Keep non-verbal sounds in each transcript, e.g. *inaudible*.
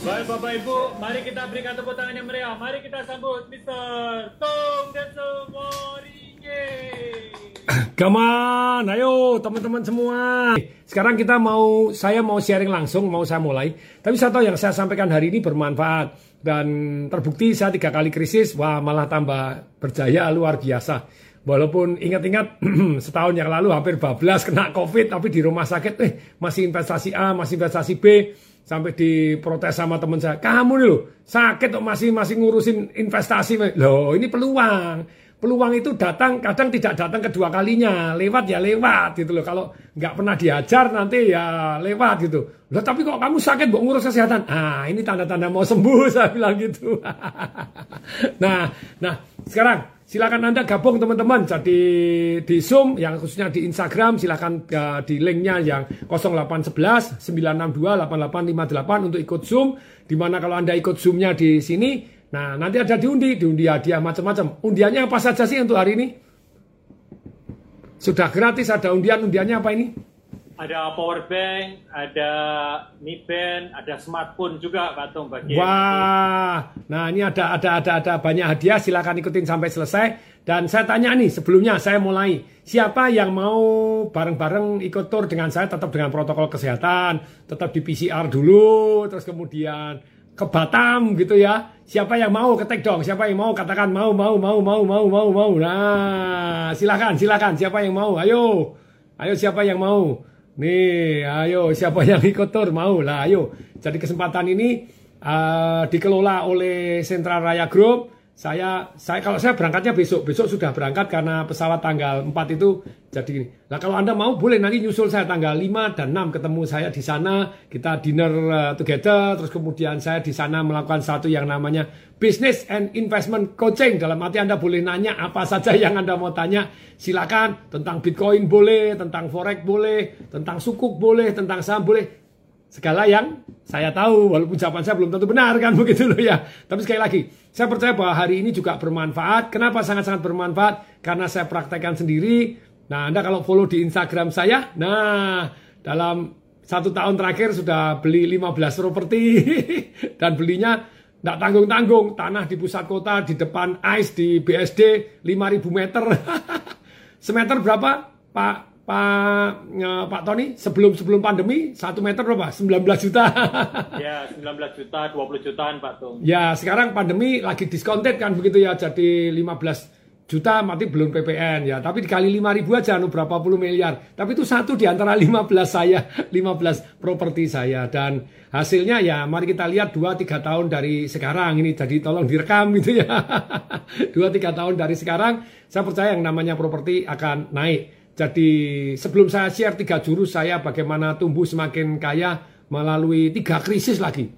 Baik Bapak Ibu, mari kita berikan tepuk tangan yang meriah. Mari kita sambut Mr. Tong Denso *clears throat* Moringe. Come on, ayo teman-teman semua. Sekarang kita mau, saya mau sharing langsung, mau saya mulai. Tapi saya tahu yang saya sampaikan hari ini bermanfaat. Dan terbukti saya tiga kali krisis, wah malah tambah berjaya luar biasa. Walaupun ingat-ingat *clears throat* setahun yang lalu hampir bablas kena COVID, tapi di rumah sakit, eh masih investasi A, masih investasi B, sampai diprotes sama teman saya. Kamu nih loh sakit kok masih masih ngurusin investasi. Loh ini peluang. Peluang itu datang kadang tidak datang kedua kalinya. Lewat ya lewat gitu loh. Kalau nggak pernah diajar nanti ya lewat gitu. Loh tapi kok kamu sakit buat ngurus kesehatan? Ah ini tanda-tanda mau sembuh *laughs* saya bilang gitu. *laughs* Nah nah sekarang silakan anda gabung teman-teman jadi di zoom yang khususnya di Instagram silakan uh, di linknya yang 0811 962 8858 untuk ikut zoom di mana kalau anda ikut zoomnya di sini Nah, nanti ada diundi, diundi hadiah macam-macam. Undiannya apa saja sih untuk hari ini? Sudah gratis ada undian, undiannya apa ini? Ada power bank, ada Mi Band, ada smartphone juga Pak Tung bagi. Wah, nah ini ada ada ada ada banyak hadiah. Silakan ikutin sampai selesai. Dan saya tanya nih sebelumnya saya mulai siapa yang mau bareng-bareng ikut tour dengan saya tetap dengan protokol kesehatan, tetap di PCR dulu, terus kemudian ke Batam gitu ya. Siapa yang mau ketik dong? Siapa yang mau katakan mau mau mau mau mau mau mau. Nah, silakan silakan siapa yang mau? Ayo. Ayo siapa yang mau? Nih, ayo siapa yang ikut tur mau lah ayo. Jadi kesempatan ini uh, dikelola oleh Sentra Raya Group saya saya kalau saya berangkatnya besok. Besok sudah berangkat karena pesawat tanggal 4 itu jadi ini. Nah kalau anda mau boleh nanti nyusul saya tanggal 5 dan 6 ketemu saya di sana. Kita dinner uh, together. Terus kemudian saya di sana melakukan satu yang namanya business and investment coaching. Dalam arti anda boleh nanya apa saja yang anda mau tanya. Silakan. Tentang bitcoin boleh tentang forex boleh tentang sukuk boleh tentang saham boleh segala yang saya tahu walaupun jawaban saya belum tentu benar kan *laughs* begitu loh ya. Tapi sekali lagi, saya percaya bahwa hari ini juga bermanfaat. Kenapa sangat-sangat bermanfaat? Karena saya praktekkan sendiri. Nah, Anda kalau follow di Instagram saya, nah dalam satu tahun terakhir sudah beli 15 properti *laughs* dan belinya tidak tanggung-tanggung tanah di pusat kota di depan ICE di BSD 5000 meter *laughs* semeter berapa Pak Pak uh, Pak Tony sebelum sebelum pandemi satu meter berapa? 19 juta. *laughs* ya 19 juta, 20 jutaan Pak Tung. Ya sekarang pandemi lagi diskonted kan begitu ya jadi 15 juta mati belum PPN ya. Tapi dikali 5 ribu aja anu berapa puluh miliar. Tapi itu satu di antara 15 saya, *laughs* 15 properti saya dan hasilnya ya mari kita lihat 2 3 tahun dari sekarang ini jadi tolong direkam gitu ya. *laughs* 2 3 tahun dari sekarang saya percaya yang namanya properti akan naik. Jadi sebelum saya share tiga jurus saya bagaimana tumbuh semakin kaya melalui tiga krisis lagi.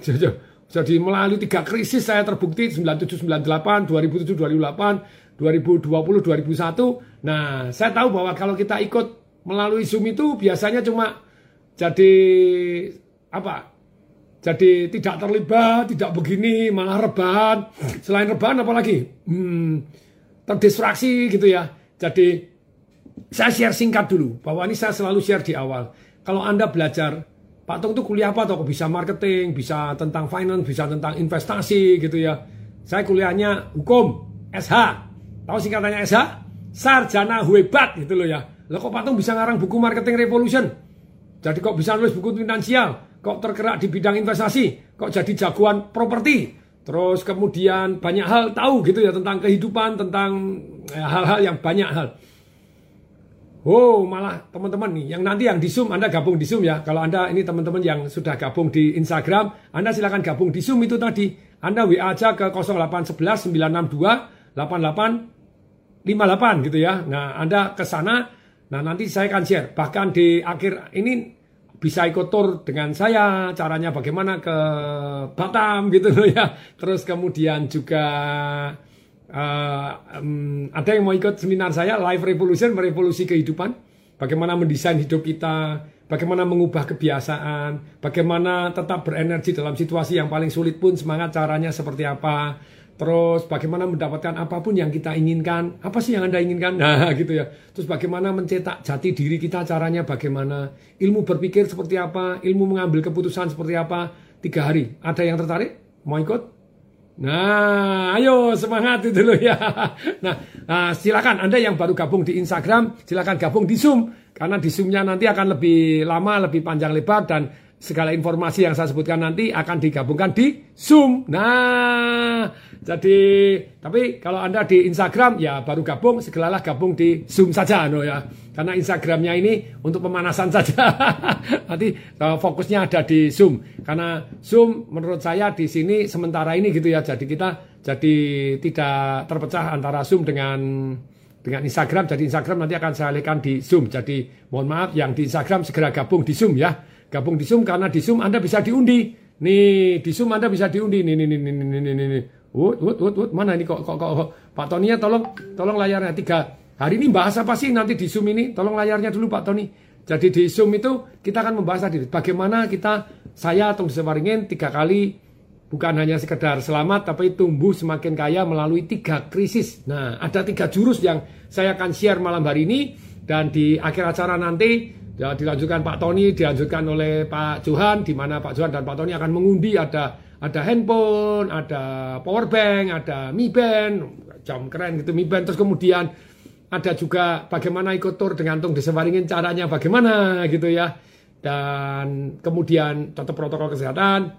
*laughs* Jadi melalui tiga krisis saya terbukti 97 98, 2007 2008, 2020 2001. Nah, saya tahu bahwa kalau kita ikut melalui Zoom itu biasanya cuma jadi apa? Jadi tidak terlibat, tidak begini, malah rebahan. Selain rebahan apalagi? Hmm, terdistraksi gitu ya. Jadi saya share singkat dulu, bahwa ini saya selalu share di awal. Kalau Anda belajar, Pak Tong itu kuliah apa atau bisa marketing, bisa tentang finance, bisa tentang investasi gitu ya. Saya kuliahnya hukum, SH. Tahu singkatannya SH? Sarjana hebat gitu loh ya. Lah kok Pak Tong bisa ngarang buku marketing revolution? Jadi kok bisa nulis buku finansial? Kok tergerak di bidang investasi? Kok jadi jagoan properti? Terus kemudian banyak hal tahu gitu ya tentang kehidupan, tentang eh, hal-hal yang banyak hal. Oh, malah teman-teman nih, yang nanti yang di Zoom, Anda gabung di Zoom ya. Kalau Anda ini teman-teman yang sudah gabung di Instagram, Anda silakan gabung di Zoom itu tadi. Anda WA aja ke 0811 962 8858 gitu ya. Nah, Anda ke sana, nah nanti saya akan share. Bahkan di akhir ini bisa ikut tour dengan saya, caranya bagaimana ke Batam gitu loh ya. Terus kemudian juga uh, um, ada yang mau ikut seminar saya Live Revolution merevolusi kehidupan. Bagaimana mendesain hidup kita bagaimana mengubah kebiasaan bagaimana tetap berenergi dalam situasi yang paling sulit pun semangat caranya seperti apa. Terus bagaimana mendapatkan apa pun yang kita inginkan. Apa sih yang anda inginkan? *laughs* Nah gitu ya. Terus bagaimana mencetak jati diri kita caranya bagaimana? Ilmu berpikir seperti apa? Ilmu mengambil keputusan seperti apa? Tiga hari. Ada yang tertarik? Mau ikut? Nah, ayo semangat itu loh ya. *laughs* Nah, nah, silakan Anda yang baru gabung di Instagram, silakan gabung di Zoom karena di Zoom-nya nanti akan lebih lama, lebih panjang lebar dan segala informasi yang saya sebutkan nanti akan digabungkan di Zoom. Nah, jadi tapi kalau Anda di Instagram ya baru gabung, segeralah gabung di Zoom saja no ya. Karena Instagramnya ini untuk pemanasan saja. *laughs* Nanti uh, fokusnya ada di Zoom. Karena Zoom menurut saya di sini sementara ini gitu ya. Jadi kita jadi tidak terpecah antara Zoom dengan dengan Instagram. Jadi Instagram nanti akan saya alihkan di Zoom. Jadi mohon maaf yang di Instagram segera gabung di Zoom ya. Gabung di Zoom karena di Zoom Anda bisa diundi. Nih, di Zoom Anda bisa diundi. Nih, nih, nih, nih, nih, nih, nih. Wut, wut, wut, wut. Mana ini kok, kok, kok. Pak Tony ya tolong, tolong layarnya tiga Hari ini bahas apa sih nanti di Zoom ini? Tolong layarnya dulu Pak Tony. Jadi di Zoom itu kita akan membahas tadi bagaimana kita saya atau Sewaringin tiga kali bukan hanya sekedar selamat tapi tumbuh semakin kaya melalui tiga krisis. Nah, ada tiga jurus yang saya akan share malam hari ini dan di akhir acara nanti ya, dilanjutkan Pak Tony, dilanjutkan oleh Pak Johan di mana Pak Johan dan Pak Tony akan mengundi ada ada handphone, ada power bank, ada Mi Band, jam keren gitu Mi Band terus kemudian ada juga bagaimana ikut tur dengan Tung Desewaringin caranya bagaimana gitu ya. Dan kemudian tetap protokol kesehatan,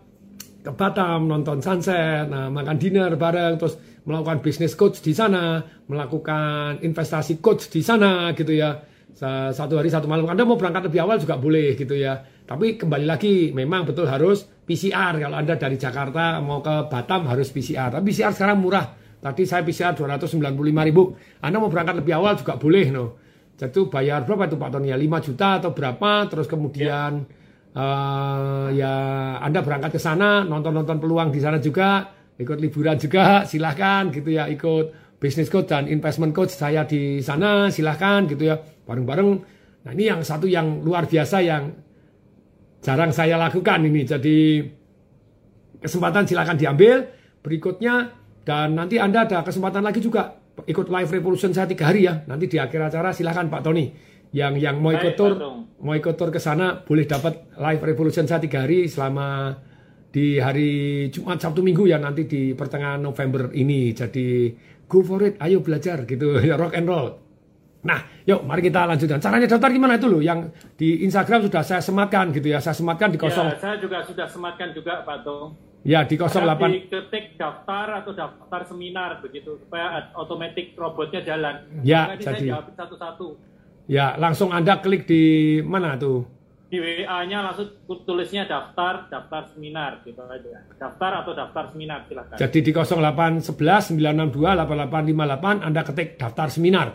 ke Batam nonton sunset, nah makan dinner bareng, terus melakukan bisnis coach di sana, melakukan investasi coach di sana gitu ya. Satu hari satu malam Anda mau berangkat lebih awal juga boleh gitu ya. Tapi kembali lagi memang betul harus PCR kalau Anda dari Jakarta mau ke Batam harus PCR. Tapi PCR sekarang murah Tadi saya PCR 295 ribu. Anda mau berangkat lebih awal juga boleh, no. Jadi bayar berapa itu Pak Tony? Ya 5 juta atau berapa? Terus kemudian ya, uh, ya Anda berangkat ke sana, nonton-nonton peluang di sana juga, ikut liburan juga, silahkan gitu ya, ikut business coach dan investment coach saya di sana, silahkan gitu ya, bareng-bareng. Nah ini yang satu yang luar biasa yang jarang saya lakukan ini. Jadi kesempatan silahkan diambil. Berikutnya dan nanti Anda ada kesempatan lagi juga ikut live revolution saya tiga hari ya. Nanti di akhir acara silahkan Pak Tony. Yang yang mau ikut tour, mau ikut tour ke sana boleh dapat live revolution saya tiga hari selama di hari Jumat Sabtu Minggu ya nanti di pertengahan November ini. Jadi go for it, ayo belajar gitu ya *laughs* rock and roll. Nah, yuk mari kita lanjutkan. Caranya daftar gimana itu loh? Yang di Instagram sudah saya sematkan gitu ya. Saya sematkan di kosong. Ya, saya juga sudah sematkan juga Pak Tong. Ya di 08 ketik daftar atau daftar seminar begitu supaya otomatis robotnya jalan. Ya jadi satu-satu. Ya langsung anda klik di mana tuh? Di WA-nya langsung tulisnya daftar daftar seminar gitu aja. Daftar atau daftar seminar silakan. Jadi di 0811 962 8858 Anda ketik daftar seminar.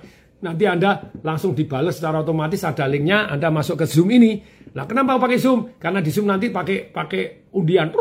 Nanti Anda langsung dibales secara otomatis ada linknya, Anda masuk ke Zoom ini. Nah, kenapa pakai Zoom? Karena di Zoom nanti pakai pakai undian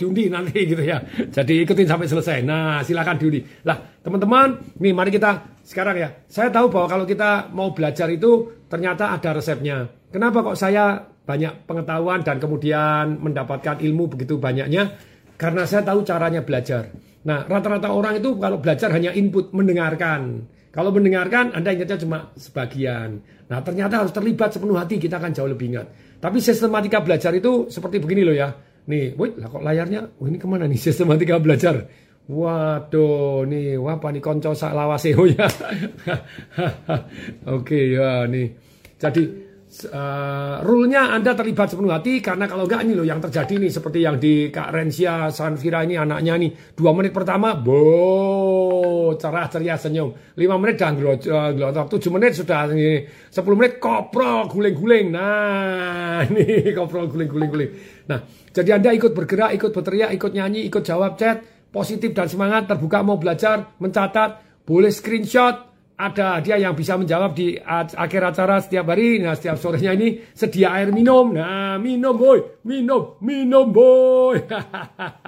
diundi nanti *laughs* gitu ya. Jadi ikutin sampai selesai. Nah, silakan diundi. Lah, teman-teman, nih mari kita sekarang ya. Saya tahu bahwa kalau kita mau belajar itu ternyata ada resepnya. Kenapa kok saya banyak pengetahuan dan kemudian mendapatkan ilmu begitu banyaknya? Karena saya tahu caranya belajar. Nah, rata-rata orang itu kalau belajar hanya input, mendengarkan. Kalau mendengarkan, Anda ingatnya cuma sebagian. Nah, ternyata harus terlibat sepenuh hati, kita akan jauh lebih ingat. Tapi sistematika belajar itu seperti begini loh ya. Nih, woi, lah kok layarnya? Oh, ini ke mana nih *laughs* sistematika belajar? Waduh, nih, apa nih konco sak lawaseo *laughs* ya. *laughs* Oke, ya nih. Jadi uh, rule-nya Anda terlibat sepenuh hati karena kalau enggak ini loh yang terjadi nih seperti yang di Kak Rensia Sanfira ini anaknya nih. Dua menit pertama, bo, cerah ceria senyum. Lima menit dan gelotok. Tujuh menit sudah ini. Sepuluh menit koprol guling-guling. Nah, *laughs* ini koprol guling-guling-guling. Nah, jadi Anda ikut bergerak, ikut berteriak, ikut nyanyi, ikut jawab chat, positif dan semangat, terbuka mau belajar, mencatat, boleh screenshot, ada dia yang bisa menjawab di akhir acara setiap hari. Nah, setiap sorenya ini sedia air minum. Nah, minum boy, minum, minum boy.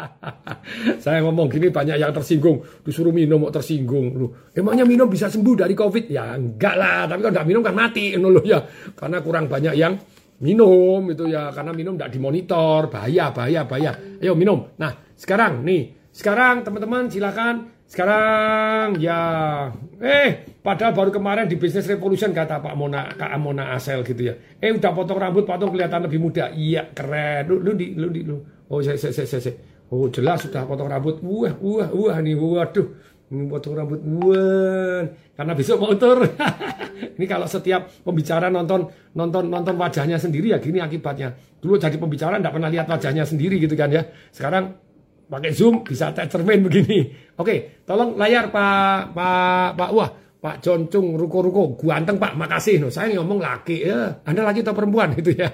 *laughs* Saya ngomong gini banyak yang tersinggung, disuruh minum mau tersinggung. Loh, emangnya minum bisa sembuh dari Covid? Ya enggak lah, tapi kalau enggak minum kan mati *laughs* loh ya. Karena kurang banyak yang minum itu ya karena minum tidak dimonitor bahaya bahaya bahaya ayo minum nah sekarang nih sekarang teman-teman silakan sekarang ya eh Padahal baru kemarin di Business Revolution kata Pak Mona, Kak Mona Asel gitu ya. Eh udah potong rambut, potong kelihatan lebih muda. Iya keren. Lu, lu di, lu di, lu. Oh saya, saya, saya, saya. Oh jelas sudah potong rambut. Wah, wah, wah nih, waduh. Ini potong rambut, wah. Karena besok mau tur. *laughs* ini kalau setiap pembicara nonton nonton nonton wajahnya sendiri ya gini akibatnya. Dulu jadi pembicara nggak pernah lihat wajahnya sendiri gitu kan ya. Sekarang pakai zoom bisa cermin begini. Oke, tolong layar Pak Pak Pak Wah Pak Joncung ruko-ruko. Ganteng Pak. Makasih. No saya ngomong laki ya. Anda laki atau perempuan? *laughs* Itu ya.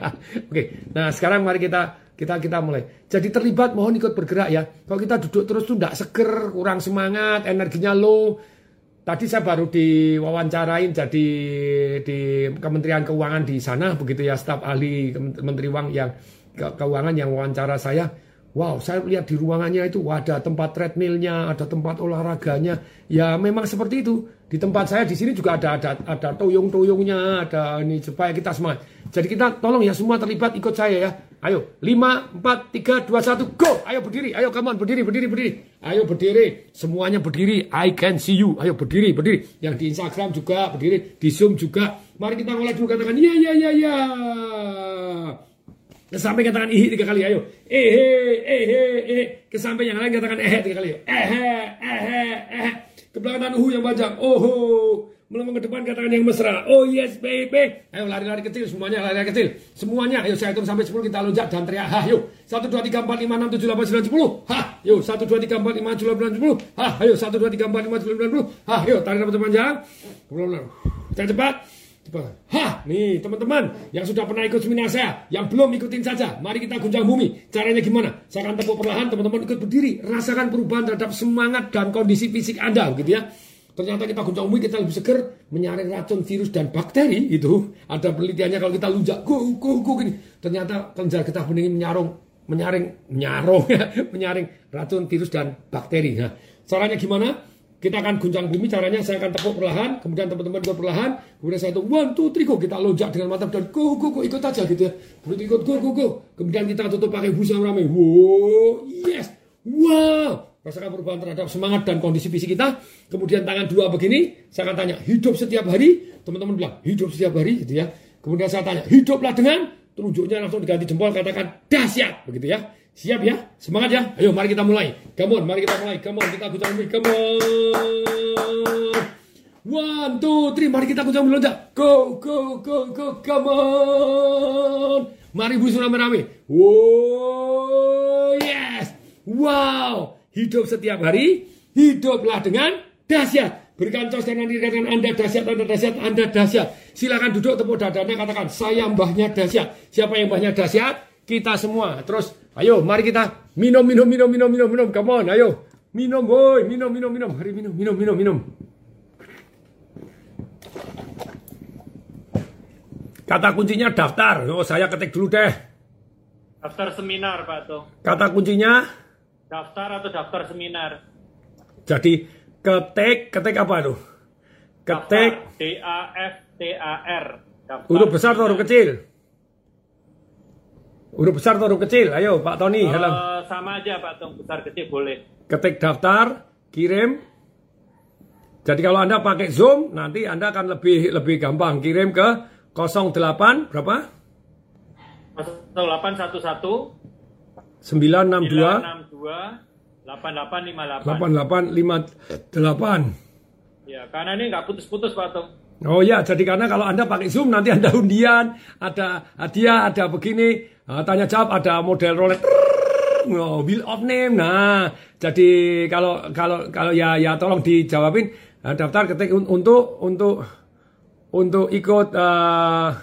Oke nah sekarang mari kita kita kita mulai. Jadi terlibat mohon ikut bergerak ya. Kalau kita duduk terus tuh tidak seger kurang semangat energinya low. Tadi saya baru diwawancarain jadi di Kementerian Keuangan di sana begitu ya staf ahli Menteri Uang yang keuangan yang wawancara saya Wow, saya lihat di ruangannya itu ada tempat treadmillnya, ada tempat olahraganya. Ya memang seperti itu. Di tempat saya di sini juga ada ada ada toyong-toyongnya, ada ini supaya kita semua. Jadi kita tolong ya semua terlibat ikut saya ya. Ayo, 5 4 3 2 1 go. Ayo berdiri. Ayo on berdiri berdiri berdiri. Ayo berdiri. Semuanya berdiri. I can see you. Ayo berdiri berdiri. Yang di Instagram juga berdiri, di Zoom juga. Mari kita mulai dulu katakan iya iya iya iya. Sampai katakan ih tiga kali, ayo. Eh, eh, eh, eh. Kesampai yang lain katakan eh tiga kali. Eh, eh, eh, eh. Ke belakang uhu yang panjang. Oh, melambung ke depan katakan yang mesra. Oh yes baby. Ayo lari-lari kecil semuanya lari-lari kecil. Semuanya ayo saya hitung sampai 10 kita loncat dan teriak. Ha, yuk. 1 2 3 4 5 6 7 8 9 10. Ha, yuk. 1 2 3 4 5 6 7 8 9 10. Ha, ayo 1 2 3 4 5 6 7 8 10. Ha, yuk tarik nafas panjang. Cepat cepat. Hah, nih teman-teman yang sudah pernah ikut seminar saya, yang belum ikutin saja, mari kita guncang bumi. Caranya gimana? Saya akan tepuk perlahan, teman-teman ikut berdiri, rasakan perubahan terhadap semangat dan kondisi fisik Anda, gitu ya. Ternyata kita guncang bumi, kita lebih seger, menyaring racun, virus, dan bakteri, itu. Ada penelitiannya kalau kita lunjak, go, go, go, gini. Ternyata kelenjar getah bening menyarung, menyaring, menyarung, *laughs* menyaring racun, virus, dan bakteri. Nah, caranya gimana? Kita akan guncang bumi caranya saya akan tepuk perlahan, kemudian teman-teman ikut perlahan, kemudian saya hitung one, two, three, go. Kita lonjak dengan mantap dan go, go, go, ikut aja gitu ya. Kemudian ikut go, go, go. Kemudian kita tutup pakai busa rame. Wow, yes, wow. Rasakan perubahan terhadap semangat dan kondisi fisik kita. Kemudian tangan dua begini, saya akan tanya, hidup setiap hari? Teman-teman bilang, hidup setiap hari gitu ya. Kemudian saya tanya, hiduplah dengan? Telunjuknya langsung diganti jempol, katakan dahsyat begitu ya. Siap ya? Semangat ya? Ayo mari kita mulai. Come on, mari kita mulai. Come on, kita kucang bumi. Come on. One, two, three. Mari kita bumi loncat. Go, go, go, go. Come on. Mari busur rame-rame. Wow, yes. Wow. Hidup setiap hari. Hiduplah dengan dahsyat. Berikan tos dan nanti katakan Anda dahsyat, Anda dahsyat, Anda dahsyat. Silakan duduk tepuk dadanya katakan saya mbahnya dahsyat. Siapa yang mbahnya dahsyat? Kita semua. Terus Ayo, mari kita minum, minum, minum, minum, minum, minum. Come on, ayo. Minum, boy. Minum, minum, minum. Mari minum, minum, minum, minum. Kata kuncinya daftar. Oh, saya ketik dulu deh. Daftar seminar, Pak Tung. Kata kuncinya? Daftar atau daftar seminar. Jadi, ketik, ketik apa tuh? Ketik. D-A-F-T-A-R. Huruf besar atau huruf kecil? Huruf besar atau huruf kecil? Ayo Pak Tony, uh. Sama aja Pak Tong, besar kecil boleh. Ketik daftar, kirim. Jadi kalau Anda pakai Zoom, nanti Anda akan lebih lebih gampang. Kirim ke 08 berapa? 0811 962 962 8858 8858 Ya, karena ini nggak putus-putus Pak Tong. Oh ya, jadi karena kalau Anda pakai Zoom nanti Anda undian, ada hadiah, ada begini, Nah, tanya jawab ada model roulette. Oh, wheel of name. Nah, jadi kalau kalau kalau ya ya tolong dijawabin nah, daftar ketik untuk untuk untuk ikut uh,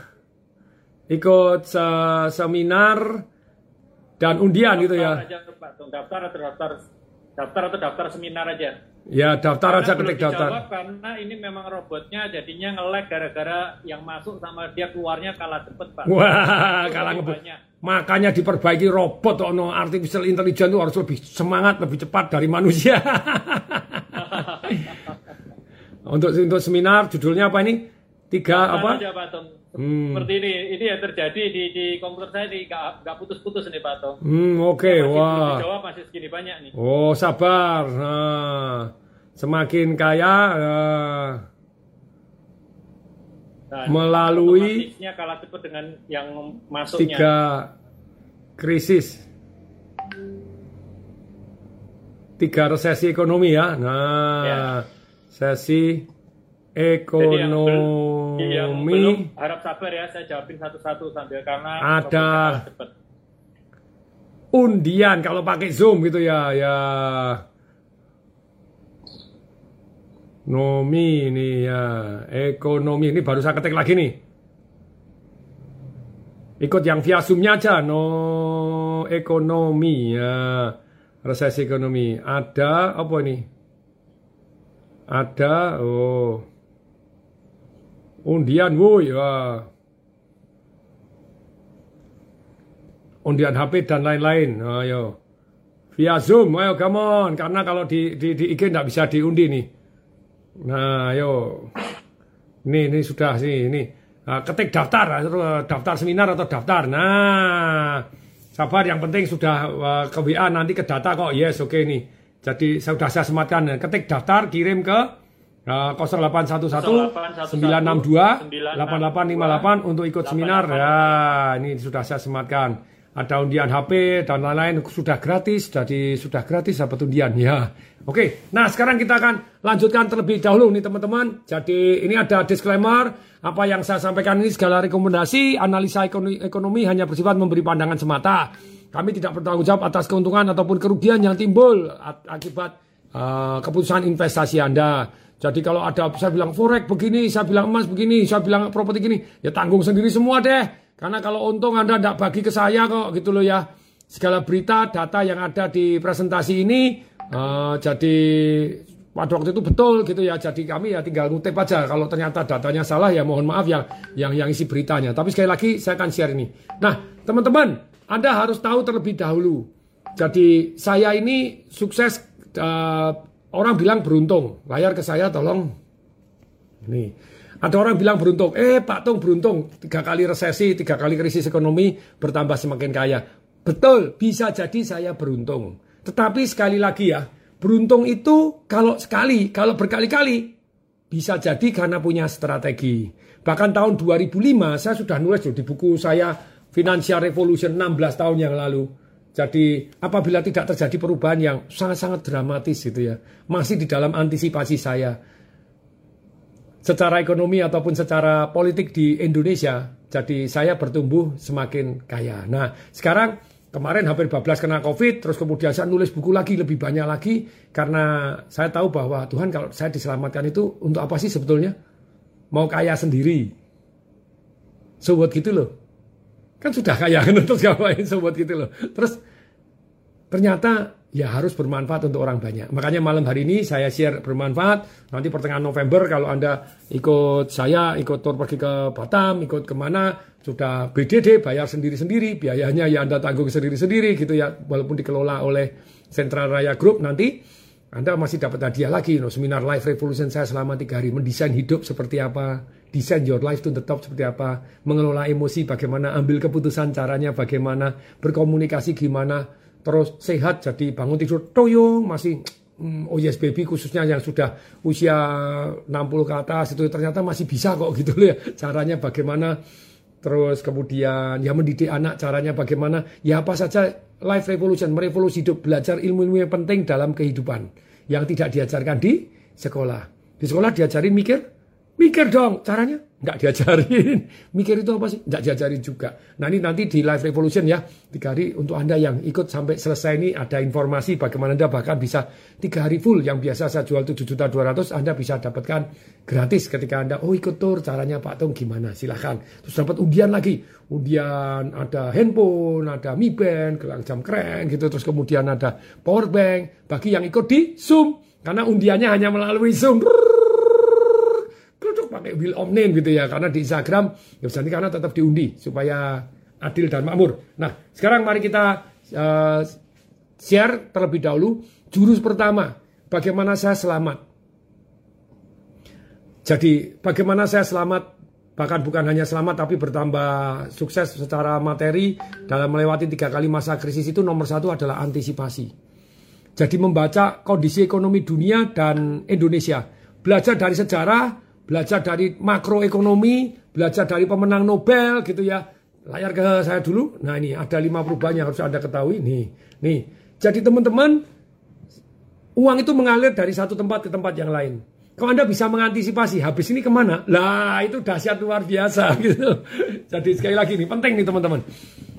ikut uh, seminar dan undian daftar gitu ya. Aja. Daftar atau daftar daftar atau daftar seminar aja. Ya daftar karena aja ketik daftar. Karena ini memang robotnya jadinya nge-lag gara-gara yang masuk sama dia keluarnya kalah cepet pak. Wah kalah ngebut. Makanya diperbaiki robot no artificial intelligence itu harus lebih semangat, lebih cepat dari manusia. *laughs* untuk untuk seminar judulnya apa ini? Tiga Daftar apa? Aja, Pak Tong. Hmm. Seperti ini, ini yang terjadi di, di komputer saya di nggak putus-putus nih Pak Tong. Hmm, oke, okay. wah. Jawab masih segini banyak nih. Oh, sabar. Nah, semakin kaya, uh, Dan Melalui- kalah cepat dengan yang masuknya. tiga krisis tiga resesi ekonomi ya nah Ya. sesi Jadi yang, bel- yang belum ekonomi harap sabar ya, saya jawabin satu-satu sambil karena Ada. cepat. undian kalau pakai zoom gitu ya ya nomi ini ya ekonomi ini baru saya ketik lagi nih ikut yang via zoomnya aja no ekonomi ya resesi ekonomi ada apa ini ada oh undian wuh ya undian HP dan lain-lain. Ayo. Via Zoom, ayo come on. Karena kalau di, di, di IG nggak bisa diundi nih. Nah, ayo. Ini, ini sudah sih, ini. Nah, ketik daftar, eh, daftar seminar atau daftar. Nah, sabar yang penting sudah eh, ke WA nanti ke data kok. Yes, oke nih. Jadi sudah saya sematkan. Ketik daftar, kirim ke eh, 0811 962 8858 untuk ikut seminar. Ya, ini sudah saya sematkan. Ada undian HP dan lain-lain sudah gratis, jadi sudah gratis dapat undian ya. Oke, nah sekarang kita akan lanjutkan terlebih dahulu nih teman-teman. Jadi ini ada disclaimer, apa yang saya sampaikan ini segala rekomendasi, analisa ekonomi, hanya bersifat memberi pandangan semata. Kami tidak bertanggung jawab atas keuntungan ataupun kerugian yang timbul at- akibat uh, keputusan investasi Anda. Jadi kalau ada saya bilang forex begini, saya bilang emas begini, saya bilang properti gini, ya tanggung sendiri semua deh. Karena kalau untung Anda tidak bagi ke saya kok gitu loh ya. Segala berita, data yang ada di presentasi ini eh, jadi pada waktu itu betul gitu ya. Jadi kami ya tinggal ngutip aja. Kalau ternyata datanya salah ya mohon maaf yang yang yang isi beritanya. Tapi sekali lagi saya akan share ini. Nah, teman-teman, Anda harus tahu terlebih dahulu. Jadi saya ini sukses eh, orang bilang beruntung. Layar ke saya tolong. Ini. Ada orang bilang beruntung, eh Pak Tung beruntung, tiga kali resesi, tiga kali krisis ekonomi, bertambah semakin kaya. Betul, bisa jadi saya beruntung. Tetapi sekali lagi ya, beruntung itu kalau sekali, kalau berkali-kali, bisa jadi karena punya strategi. Bahkan tahun 2005 saya sudah nulis di buku saya Financial Revolution 16 tahun yang lalu. Jadi apabila tidak terjadi perubahan yang sangat-sangat dramatis gitu ya, masih di dalam antisipasi saya secara ekonomi ataupun secara politik di Indonesia. Jadi saya bertumbuh semakin kaya. Nah, sekarang kemarin hampir bablas kena Covid, terus kemudian saya nulis buku lagi lebih banyak lagi karena saya tahu bahwa Tuhan kalau saya diselamatkan itu untuk apa sih sebetulnya? Mau kaya sendiri. So gitu loh. Kan sudah kaya *laughs* kan terus ngapain so gitu loh. Terus ternyata ya harus bermanfaat untuk orang banyak. Makanya malam hari ini saya share bermanfaat. Nanti pertengahan November kalau Anda ikut saya, ikut tour pergi ke Batam, ikut ke mana, sudah BDD, bayar sendiri-sendiri, biayanya ya Anda tanggung sendiri-sendiri gitu ya, walaupun dikelola oleh Central Raya Group nanti, Anda masih dapat hadiah lagi, no, seminar Life Revolution saya selama tiga hari, mendesain hidup seperti apa, desain your life to the top seperti apa, mengelola emosi bagaimana, ambil keputusan caranya bagaimana, berkomunikasi gimana, terus sehat jadi bangun tidur. Toyong masih hmm, oh yes baby khususnya yang sudah usia 60 ke atas itu ternyata masih bisa kok gitu loh ya. Caranya bagaimana? Terus kemudian ya mendidik anak caranya bagaimana? Ya apa saja life revolution merevolusi hidup belajar ilmu-ilmu yang penting dalam kehidupan. Yang tidak diajarkan di sekolah. Di sekolah diajarin mikir mikir dong caranya? Nggak diajarin. *laughs* Mikir itu apa sih? Nggak diajarin juga. Nah ini nanti di live revolution ya. Tiga hari untuk anda yang ikut sampai selesai ini ada informasi bagaimana anda bahkan bisa tiga hari full yang biasa saya jual 7 juta 200 anda bisa dapatkan gratis ketika anda oh ikut tour caranya Pak Tung gimana? Silahkan terus dapat undian lagi. Undian ada handphone ada Mi Band gelang jam keren gitu. Terus kemudian ada power bank bagi yang ikut di Zoom. Karena undiannya hanya melalui Zoom. Keruduk pakai Will Name gitu ya karena di Instagram ya nanti karena tetap diundi supaya adil dan makmur. Nah sekarang mari kita uh, share terlebih dahulu jurus pertama bagaimana saya selamat. Jadi bagaimana saya selamat bahkan bukan hanya selamat tapi bertambah sukses secara materi dalam melewati tiga kali masa krisis itu nomor satu adalah antisipasi. Jadi membaca kondisi ekonomi dunia dan Indonesia, belajar dari sejarah belajar dari makroekonomi, belajar dari pemenang Nobel gitu ya. Layar ke saya dulu. Nah ini ada lima perubahan yang harus Anda ketahui. Nih, nih. Jadi teman-teman, uang itu mengalir dari satu tempat ke tempat yang lain. Kalau Anda bisa mengantisipasi habis ini ke mana? Lah itu dahsyat luar biasa *laughs* gitu. Jadi sekali lagi nih penting nih teman-teman.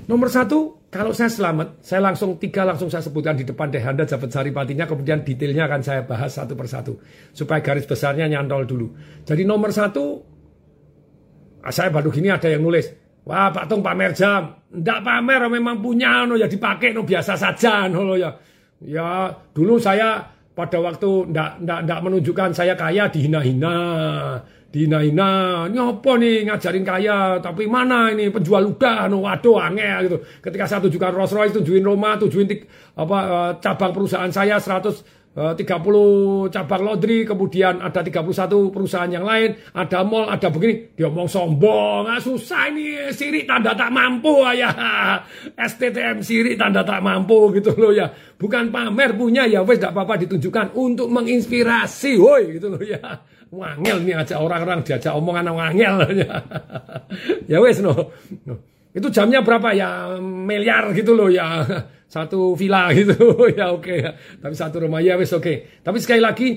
Nomor satu, kalau saya selamat, saya langsung tiga langsung saya sebutkan di depan deh Anda dapat saripatinya, kemudian detailnya akan saya bahas satu persatu supaya garis besarnya nyantol dulu. Jadi nomor satu, ah, saya baru gini ada yang nulis, wah Pak Tung pamer jam, ndak pamer, memang punya, no ya dipakai, no biasa saja, no ya. Ya dulu saya pada waktu ndak ndak ndak menunjukkan saya kaya dihina-hina dihina-hina ini apa nih ngajarin kaya tapi mana ini penjual ludah no waduh angel gitu ketika saya tunjukkan Rolls Royce tunjukin Roma tunjukin apa uh, cabang perusahaan saya 100 30 eh, cabang laundry, kemudian ada 31 perusahaan yang lain, ada mall, ada begini. Dia ngomong sombong, ah, susah ini, sirik tanda tak mampu ya. *laughs* STTM sirik tanda tak mampu gitu loh ya. Bukan pamer punya ya, wes tidak apa-apa ditunjukkan untuk menginspirasi, woi gitu loh ya. Wangel nih aja orang-orang diajak omongan wangel. *laughs* ya wes no. no. Itu jamnya berapa ya? Miliar gitu loh ya. *laughs* Satu villa *laughs* gitu. ya oke okay. Tapi satu rumah ya wes oke. Okay. Tapi sekali lagi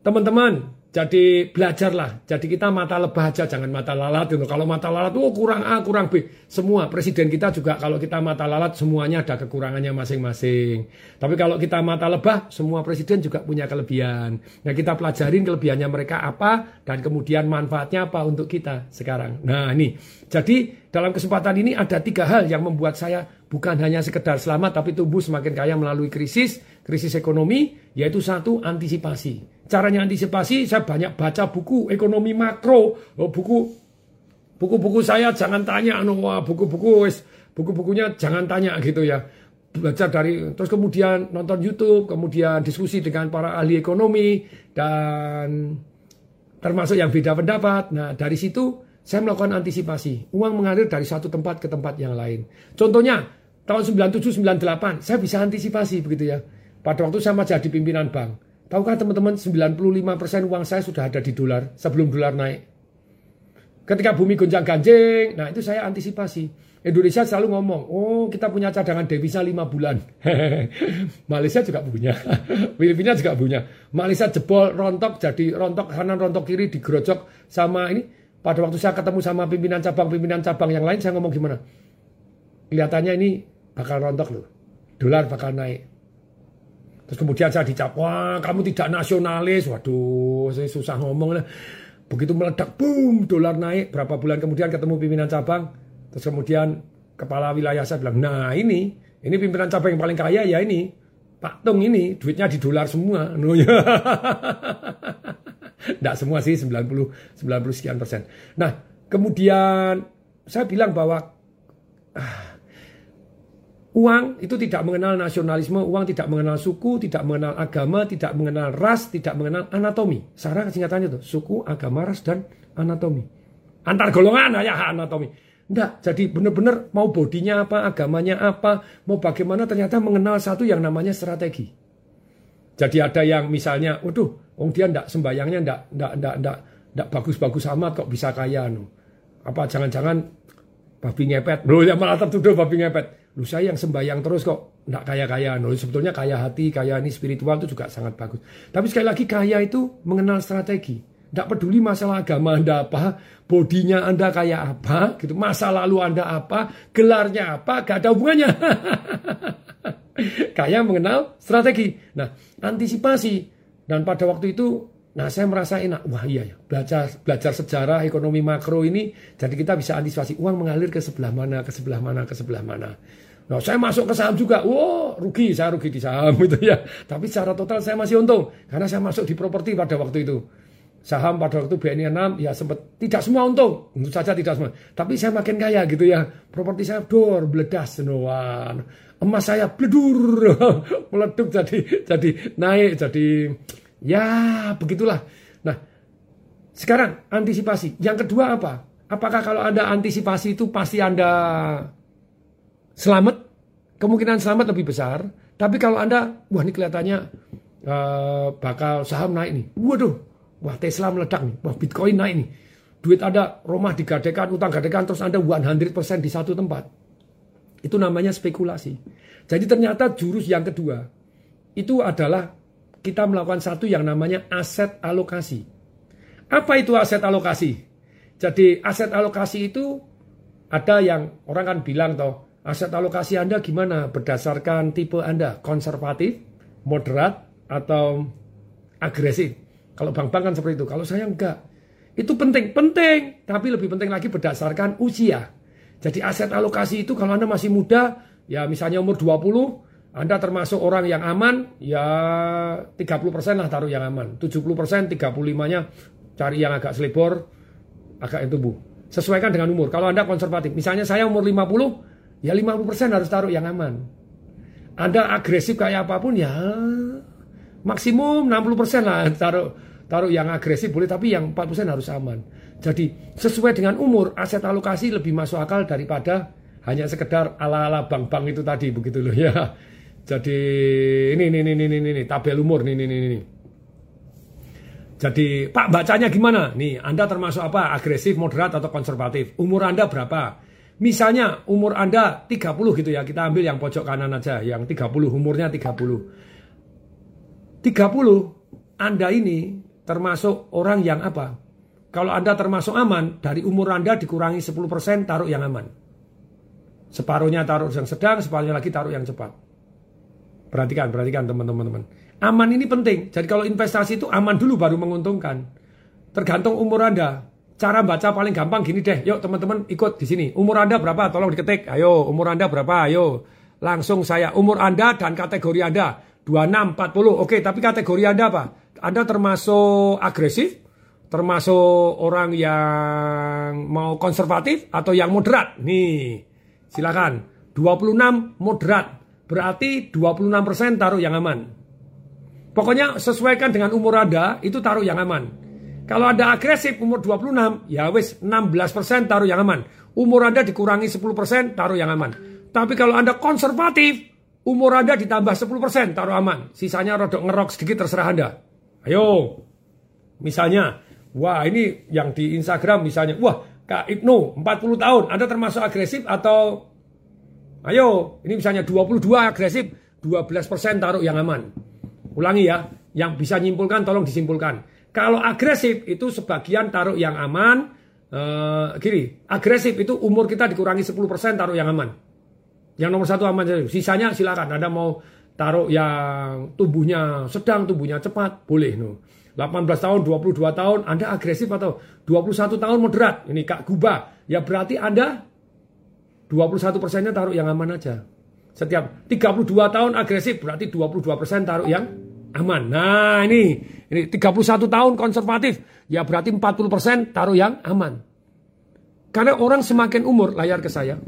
teman-teman jadi belajarlah. Jadi kita mata lebah aja, jangan mata lalat. Gitu. Kalau mata lalat, oh kurang A, kurang B. Semua presiden kita juga kalau kita mata lalat, semuanya ada kekurangannya masing-masing. Tapi kalau kita mata lebah, semua presiden juga punya kelebihan. Nah kita pelajarin kelebihannya mereka apa, dan kemudian manfaatnya apa untuk kita sekarang. Nah ini, jadi dalam kesempatan ini ada tiga hal yang membuat saya bukan hanya sekedar selamat, tapi tumbuh semakin kaya melalui krisis, krisis ekonomi, yaitu satu, antisipasi. Caranya antisipasi, saya banyak baca buku ekonomi makro, oh, buku buku-buku saya jangan tanya, no, buku-buku buku-bukunya jangan tanya gitu ya. Belajar dari terus kemudian nonton YouTube, kemudian diskusi dengan para ahli ekonomi dan termasuk yang beda pendapat. Nah, dari situ saya melakukan antisipasi. Uang mengalir dari satu tempat ke tempat yang lain. Contohnya, tahun 97 98 saya bisa antisipasi begitu ya. Pada waktu saya masih jadi pimpinan bank. Tahukah teman-teman 95% uang saya sudah ada di dolar sebelum dolar naik. Ketika bumi gonjang ganjing, nah itu saya antisipasi. Indonesia selalu ngomong, oh kita punya cadangan devisa 5 bulan. *laughs* Malaysia juga punya, *laughs* Filipina juga punya. Malaysia jebol rontok jadi rontok kanan rontok kiri digerojok sama ini. Pada waktu saya ketemu sama pimpinan cabang-pimpinan cabang yang lain, saya ngomong gimana? Kelihatannya ini bakal rontok loh. Dolar bakal naik. Terus kemudian saya dicap, wah kamu tidak nasionalis. Waduh, saya susah ngomong. Begitu meledak, boom, dolar naik. Berapa bulan kemudian ketemu pimpinan cabang. Terus kemudian kepala wilayah saya bilang, nah ini, ini pimpinan cabang yang paling kaya ya ini. Pak Tung ini, duitnya di dolar semua. *laughs* Tidak semua sih, 90, 90 sekian persen. Nah, kemudian saya bilang bahwa ah, Uang itu tidak mengenal nasionalisme, uang tidak mengenal suku, tidak mengenal agama, tidak mengenal ras, tidak mengenal anatomi. Sarah singkatannya itu, suku, agama, ras, dan anatomi. Antar golongan ya anatomi. Enggak, jadi benar-benar mau bodinya apa, agamanya apa, mau bagaimana ternyata mengenal satu yang namanya strategi. Jadi ada yang misalnya, waduh, wong dia enggak sembayangnya enggak enggak enggak enggak, enggak bagus-bagus amat kok bisa kaya no. Apa jangan-jangan babi ngepet. Loh ya malah tertuduh babi ngepet. Lu saya yang sembahyang terus kok nggak kaya-kaya. Loh, sebetulnya kaya hati, kaya ini spiritual itu juga sangat bagus. Tapi sekali lagi kaya itu mengenal strategi. Tidak peduli masalah agama Anda apa, bodinya Anda kayak apa, gitu. masa lalu Anda apa, gelarnya apa, gak ada hubungannya. *laughs* kaya mengenal strategi. Nah, antisipasi. Dan pada waktu itu Nah saya merasa enak, wah iya ya, belajar belajar sejarah ekonomi makro ini, jadi kita bisa antisipasi uang mengalir ke sebelah mana, ke sebelah mana, ke sebelah mana. Nah, saya masuk ke saham juga. Wow, rugi, saya rugi di saham *laughs* gitu ya. Tapi secara total saya masih untung karena saya masuk di properti pada waktu itu. Saham pada waktu BNI 6 ya sempat tidak semua untung, tentu saja tidak semua. Tapi saya makin kaya gitu ya. Properti saya dor bledas senuan. Emas saya bledur *laughs* meleduk jadi jadi naik jadi ya begitulah. Nah, sekarang antisipasi. Yang kedua apa? Apakah kalau Anda antisipasi itu pasti Anda selamat, kemungkinan selamat lebih besar. Tapi kalau Anda, wah ini kelihatannya uh, bakal saham naik nih. Waduh, Wah Tesla meledak nih, wah Bitcoin naik nih. Duit ada, rumah digadekan, utang gadekan, terus Anda 100% di satu tempat. Itu namanya spekulasi. Jadi ternyata jurus yang kedua, itu adalah kita melakukan satu yang namanya aset alokasi. Apa itu aset alokasi? Jadi aset alokasi itu ada yang orang kan bilang toh, aset alokasi Anda gimana? Berdasarkan tipe Anda, konservatif, moderat, atau agresif. Kalau bank-bank kan seperti itu. Kalau saya enggak. Itu penting, penting. Tapi lebih penting lagi berdasarkan usia. Jadi aset alokasi itu kalau Anda masih muda, ya misalnya umur 20, Anda termasuk orang yang aman, ya 30% lah taruh yang aman. 70%, 35-nya cari yang agak selebor, agak yang tubuh. Sesuaikan dengan umur. Kalau Anda konservatif, misalnya saya umur 50, ya 50% harus taruh yang aman. Anda agresif kayak apa pun ya maksimum 60% lah taruh taruh yang agresif boleh tapi yang 4% harus aman. Jadi sesuai dengan umur aset alokasi lebih masuk akal daripada hanya sekedar ala-ala bank-bank itu tadi begitu loh *laughs* ya. Jadi ini ini ini ini, ini tabel umur ini ini ini. Jadi Pak bacanya gimana? Nih Anda termasuk apa? Agresif, moderat atau konservatif? Umur Anda berapa? Misalnya umur Anda 30 gitu ya. Kita ambil yang pojok kanan aja, yang 30 umurnya 30. 30 Anda ini termasuk orang yang apa? Kalau Anda termasuk aman, dari umur Anda dikurangi 10% taruh yang aman. Separuhnya taruh yang sedang, separuhnya lagi taruh yang cepat. Perhatikan, perhatikan teman-teman. Aman ini penting. Jadi kalau investasi itu aman dulu baru menguntungkan. Tergantung umur Anda. Cara baca paling gampang gini deh. Yuk teman-teman ikut di sini. Umur Anda berapa? Tolong diketik. Ayo, umur Anda berapa? Ayo. Langsung saya umur Anda dan kategori Anda. 26, 40. Oke, tapi kategori Anda apa? Anda termasuk agresif? Termasuk orang yang mau konservatif atau yang moderat? Nih, silakan. 26 moderat. Berarti 26% taruh yang aman. Pokoknya sesuaikan dengan umur Anda, itu taruh yang aman. Kalau Anda agresif umur 26, ya wis 16% taruh yang aman. Umur Anda dikurangi 10% taruh yang aman. Tapi kalau Anda konservatif, Umur Anda ditambah 10%, taruh aman. Sisanya rodok ngerok sedikit terserah Anda. Ayo. Misalnya, wah ini yang di Instagram misalnya, wah Kak Ibnu 40 tahun, Anda termasuk agresif atau ayo, ini misalnya 22 agresif, 12% taruh yang aman. Ulangi ya, yang bisa nyimpulkan tolong disimpulkan. Kalau agresif itu sebagian taruh yang aman, uh, kiri. Agresif itu umur kita dikurangi 10% taruh yang aman. Yang nomor satu aman saja. Sisanya silakan. Anda mau taruh yang tubuhnya sedang, tubuhnya cepat, boleh. No. 18 tahun, 22 tahun, Anda agresif atau 21 tahun moderat. Ini Kak Guba. Ya berarti Anda 21 persennya taruh yang aman aja. Setiap 32 tahun agresif berarti 22 persen taruh yang aman. Nah ini, ini 31 tahun konservatif. Ya berarti 40 persen taruh yang aman. Karena orang semakin umur, layar ke saya,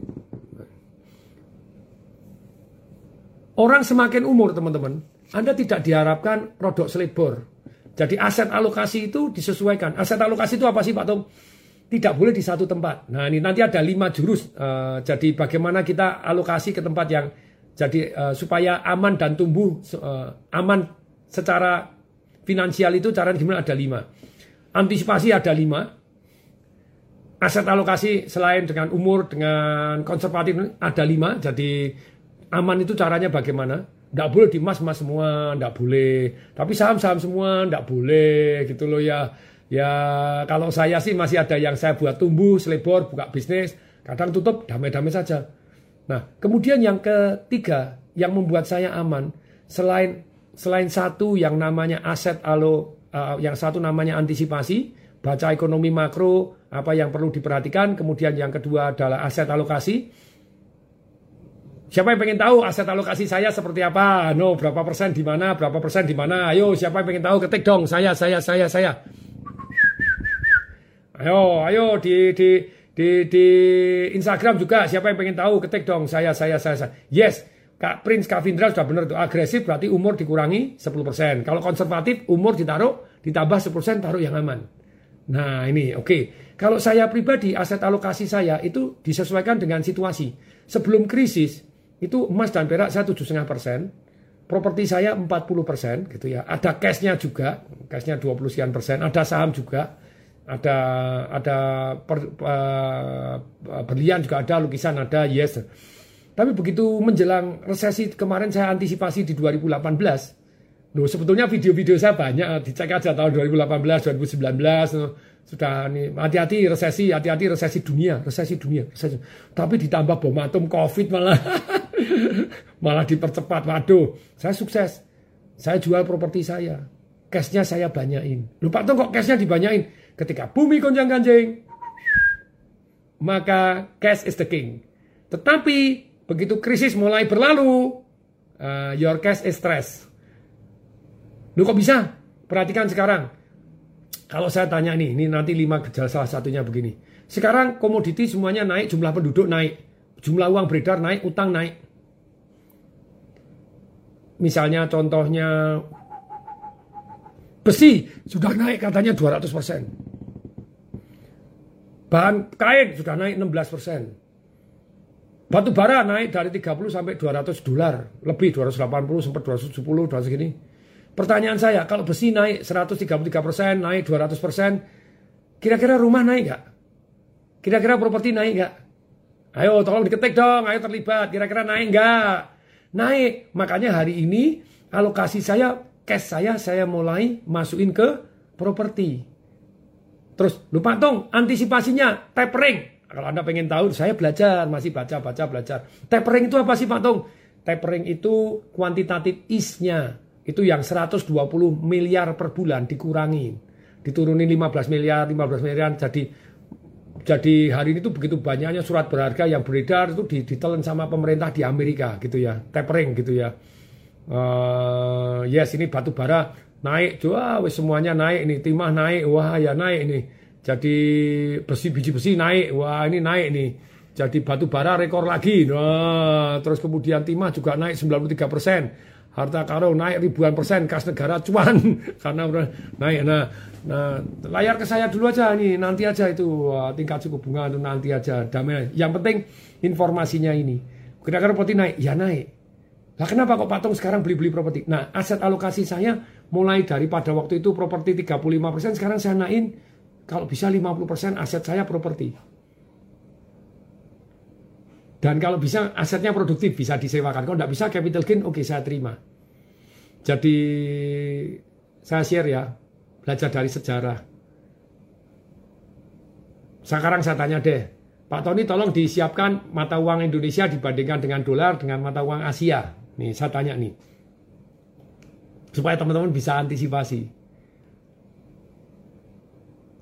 Orang semakin umur teman-teman, Anda tidak diharapkan produk selebor. Jadi aset alokasi itu disesuaikan. Aset alokasi itu apa sih Pak Tom? Tidak boleh di satu tempat. Nah ini nanti ada lima jurus. Uh, jadi bagaimana kita alokasi ke tempat yang jadi uh, supaya aman dan tumbuh uh, aman secara finansial itu caranya gimana ada lima. Antisipasi ada lima. Aset alokasi selain dengan umur, dengan konservatif ada lima. Jadi aman itu caranya bagaimana? Tidak boleh di emas-emas semua, tidak boleh. Tapi saham-saham semua, tidak boleh gitu loh ya. Ya kalau saya sih masih ada yang saya buat tumbuh, selebor, buka bisnis. Kadang tutup, damai-damai saja. Nah kemudian yang ketiga yang membuat saya aman, selain selain satu yang namanya aset alo, uh, yang satu namanya antisipasi, baca ekonomi makro, apa yang perlu diperhatikan. Kemudian yang kedua adalah aset alokasi Siapa yang pengen tahu aset alokasi saya seperti apa? No, berapa persen di mana? Berapa persen di mana? Ayo, siapa yang pengen tahu? Ketik dong. Saya, saya, saya, saya. Ayo, ayo di di di di Instagram juga. Siapa yang pengen tahu? Ketik dong. Saya, saya, saya, saya. Yes. Kak Prince Kavindra sudah benar tuh. Agresif berarti umur dikurangi 10%. Kalau konservatif umur ditaruh ditambah 10% taruh yang aman. Nah, ini oke. Okay. Kalau saya pribadi aset alokasi saya itu disesuaikan dengan situasi. Sebelum krisis itu emas dan perak saya tujuh setengah persen, properti saya 40% gitu ya. Ada cashnya juga, cashnya 20 sekian persen, ada saham juga, ada ada per, uh, berlian juga ada, lukisan ada, yes. Tapi begitu menjelang resesi kemarin saya antisipasi di 2018. Loh, sebetulnya video-video saya banyak, dicek aja tahun 2018, 2019, sudah nih hati-hati resesi, hati-hati resesi dunia, resesi dunia, resesi. Tapi ditambah bom atom Covid malah *laughs* malah dipercepat. Waduh, saya sukses. Saya jual properti saya. Cashnya saya banyain. Lupa tuh kok cashnya dibanyain. Ketika bumi gonjang ganjing, maka cash is the king. Tetapi begitu krisis mulai berlalu, uh, your cash is stress. Lu kok bisa? Perhatikan sekarang kalau saya tanya nih, ini nanti lima gejala salah satunya begini. Sekarang komoditi semuanya naik, jumlah penduduk naik, jumlah uang beredar naik, utang naik. Misalnya contohnya besi sudah naik katanya 200 persen. Bahan kain sudah naik 16 persen. Batu bara naik dari 30 sampai 200 dolar, lebih 280 sampai 270, 200 segini. Pertanyaan saya, kalau besi naik 133 persen, naik 200 persen, kira-kira rumah naik nggak? Kira-kira properti naik nggak? Ayo tolong diketik dong, ayo terlibat, kira-kira naik nggak? Naik, makanya hari ini alokasi saya, cash saya, saya mulai masukin ke properti. Terus lupa dong, antisipasinya tapering. Kalau Anda pengen tahu, saya belajar, masih baca, baca, belajar. Tapering itu apa sih Pak Tong? Tapering itu kuantitatif isnya itu yang 120 miliar per bulan dikurangi. Diturunin 15 miliar, 15 miliar jadi jadi hari ini tuh begitu banyaknya surat berharga yang beredar itu ditelan sama pemerintah di Amerika gitu ya, tapering gitu ya. Uh, yes ini batu bara naik, wah semuanya naik ini, timah naik, wah ya naik ini. Jadi besi biji besi naik, wah ini naik nih. Jadi batu bara rekor lagi. Nah, terus kemudian timah juga naik 93 persen. Harta karun naik ribuan persen. Kas negara cuan. *laughs* Karena udah naik. Nah nah layar ke saya dulu aja nih nanti aja itu. Tingkat suku bunga itu nanti aja. Damai. Yang penting informasinya ini. Kira-kira properti naik? Ya naik. Lah kenapa kok patung sekarang beli-beli properti? Nah aset alokasi saya mulai daripada waktu itu properti 35 persen. Sekarang saya naikin kalau bisa 50 persen aset saya properti dan kalau bisa asetnya produktif bisa disewakan. Kalau tidak bisa capital gain oke okay, saya terima. Jadi saya share ya belajar dari sejarah. Sekarang saya tanya deh, Pak Tony tolong disiapkan mata uang Indonesia dibandingkan dengan dolar dengan mata uang Asia. Nih saya tanya nih. Supaya teman-teman bisa antisipasi.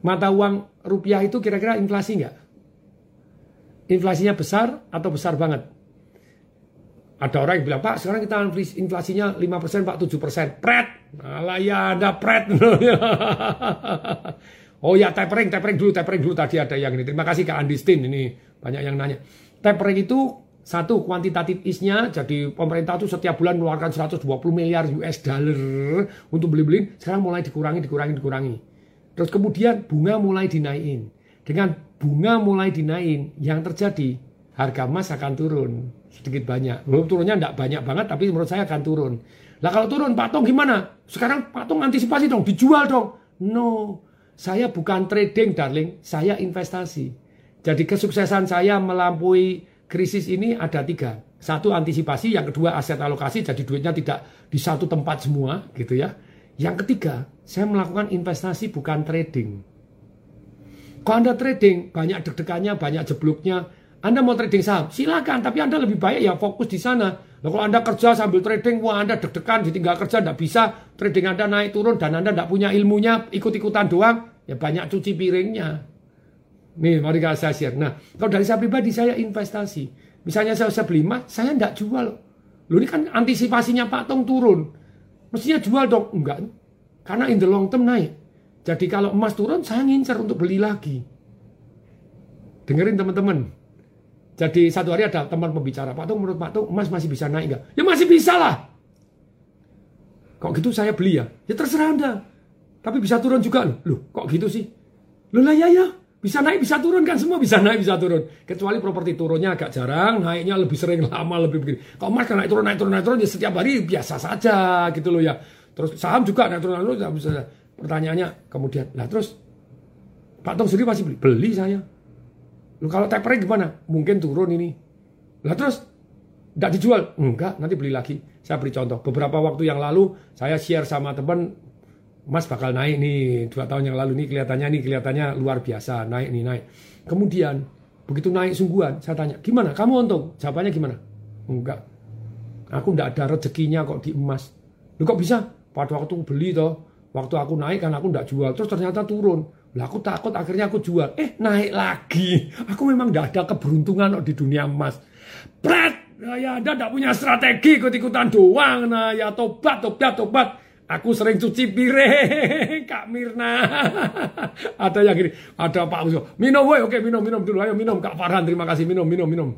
Mata uang rupiah itu kira-kira inflasi nggak? inflasinya besar atau besar banget. Ada orang yang bilang, Pak, sekarang kita inflasinya 5%, Pak, 7%. Pret! Alah ya, ada pret. *laughs* oh ya, tapering, tapering dulu, tapering dulu. Tadi ada yang ini. Terima kasih Kak Andistin, ini banyak yang nanya. Tapering itu satu kuantitatif isnya, jadi pemerintah itu setiap bulan mengeluarkan 120 miliar US dollar untuk beli-beli, sekarang mulai dikurangi, dikurangi, dikurangi. Terus kemudian bunga mulai dinaikin. Dengan bunga mulai dinaikin, yang terjadi harga emas akan turun sedikit banyak. Belum turunnya tidak banyak banget, tapi menurut saya akan turun. Lah kalau turun, Pak Tong gimana? Sekarang Pak Tong antisipasi dong, dijual dong. No, saya bukan trading, darling. Saya investasi. Jadi kesuksesan saya melampaui krisis ini ada tiga. Satu antisipasi, yang kedua aset alokasi, jadi duitnya tidak di satu tempat semua, gitu ya. Yang ketiga, saya melakukan investasi bukan trading. Kalau Anda trading, banyak deg-degannya, banyak jebloknya. Anda mau trading saham, silakan. Tapi Anda lebih baik ya fokus di sana. Nah, kalau Anda kerja sambil trading, wah Anda deg-degan, ditinggal kerja, tidak bisa. Trading Anda naik turun dan Anda tidak punya ilmunya, ikut-ikutan doang, ya banyak cuci piringnya. Nih, mari saya share. Nah, kalau dari saya pribadi, saya investasi. Misalnya saya, saya beli emas, saya tidak jual. Loh ini kan antisipasinya Pak Tong turun. Mestinya jual dong. Enggak. Karena in the long term naik. Jadi kalau emas turun, saya ngincer untuk beli lagi. Dengerin teman-teman. Jadi satu hari ada teman pembicara, Pak Tung menurut Pak Tung emas masih bisa naik nggak? Ya masih bisa lah. Kok gitu saya beli ya? Ya terserah Anda. Tapi bisa turun juga loh. Loh kok gitu sih? Loh lah ya ya. Bisa naik, bisa turun kan semua bisa naik, bisa turun. Kecuali properti turunnya agak jarang, naiknya lebih sering lama, lebih begini. Kalau emas kan naik turun, naik turun, naik turun, ya setiap hari biasa saja gitu loh ya. Terus saham juga naik turun, naik turun, bisa. Pertanyaannya kemudian, lah terus Pak Tong sendiri pasti beli, beli saya. Lu kalau tapering gimana? Mungkin turun ini. Lah terus tidak dijual? Enggak, nanti beli lagi. Saya beri contoh. Beberapa waktu yang lalu saya share sama teman Mas bakal naik nih dua tahun yang lalu nih kelihatannya nih kelihatannya luar biasa naik nih naik. Kemudian begitu naik sungguhan saya tanya gimana kamu untung? Jawabannya gimana? Enggak. Aku ndak ada rezekinya kok di emas. Lu kok bisa? Pada waktu beli toh, waktu aku naik kan aku ndak jual terus ternyata turun. Lah aku takut akhirnya aku jual. Eh naik lagi. *laughs* Aku memang ndak ada keberuntungan di dunia emas. Pret! Nah, ya Anda ndak punya strategi ikut-ikutan doang. Nah ya tobat, tobat, tobat. Aku sering cuci piring, *laughs* Kak Mirna. *laughs* ada yang gini, ada Pak Uso. Minum, woi, oke minum, minum dulu. Ayo minum, Kak Farhan. Terima kasih minum, minum, minum.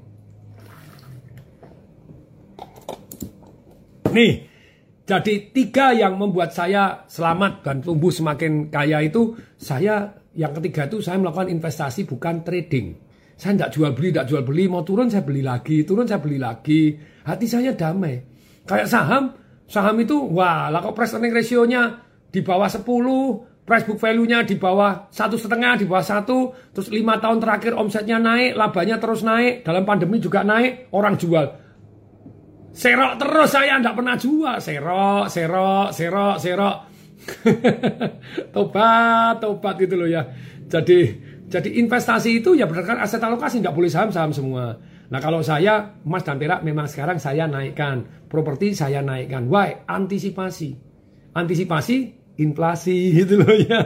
Nih, jadi tiga yang membuat saya selamat dan tumbuh semakin kaya itu, saya yang ketiga itu saya melakukan investasi bukan trading. Saya tidak jual beli, tidak jual beli, mau turun saya beli lagi, turun saya beli lagi. Hati saya damai. Kayak saham, Saham itu, wah, lah kok price earning ratio-nya di bawah 10, price book value-nya di bawah satu setengah, di bawah satu, terus lima tahun terakhir omsetnya naik, labanya terus naik, dalam pandemi juga naik, orang jual. Serok terus saya tidak pernah jual, serok, serok, serok, serok. *laughs* tobat, tobat gitu loh ya. Jadi, jadi investasi itu ya berdasarkan aset alokasi, tidak boleh saham-saham semua. Nah kalau saya emas dan perak memang sekarang saya naikkan, properti saya naikkan. Why? Antisipasi, antisipasi inflasi *laughs* gitu loh ya.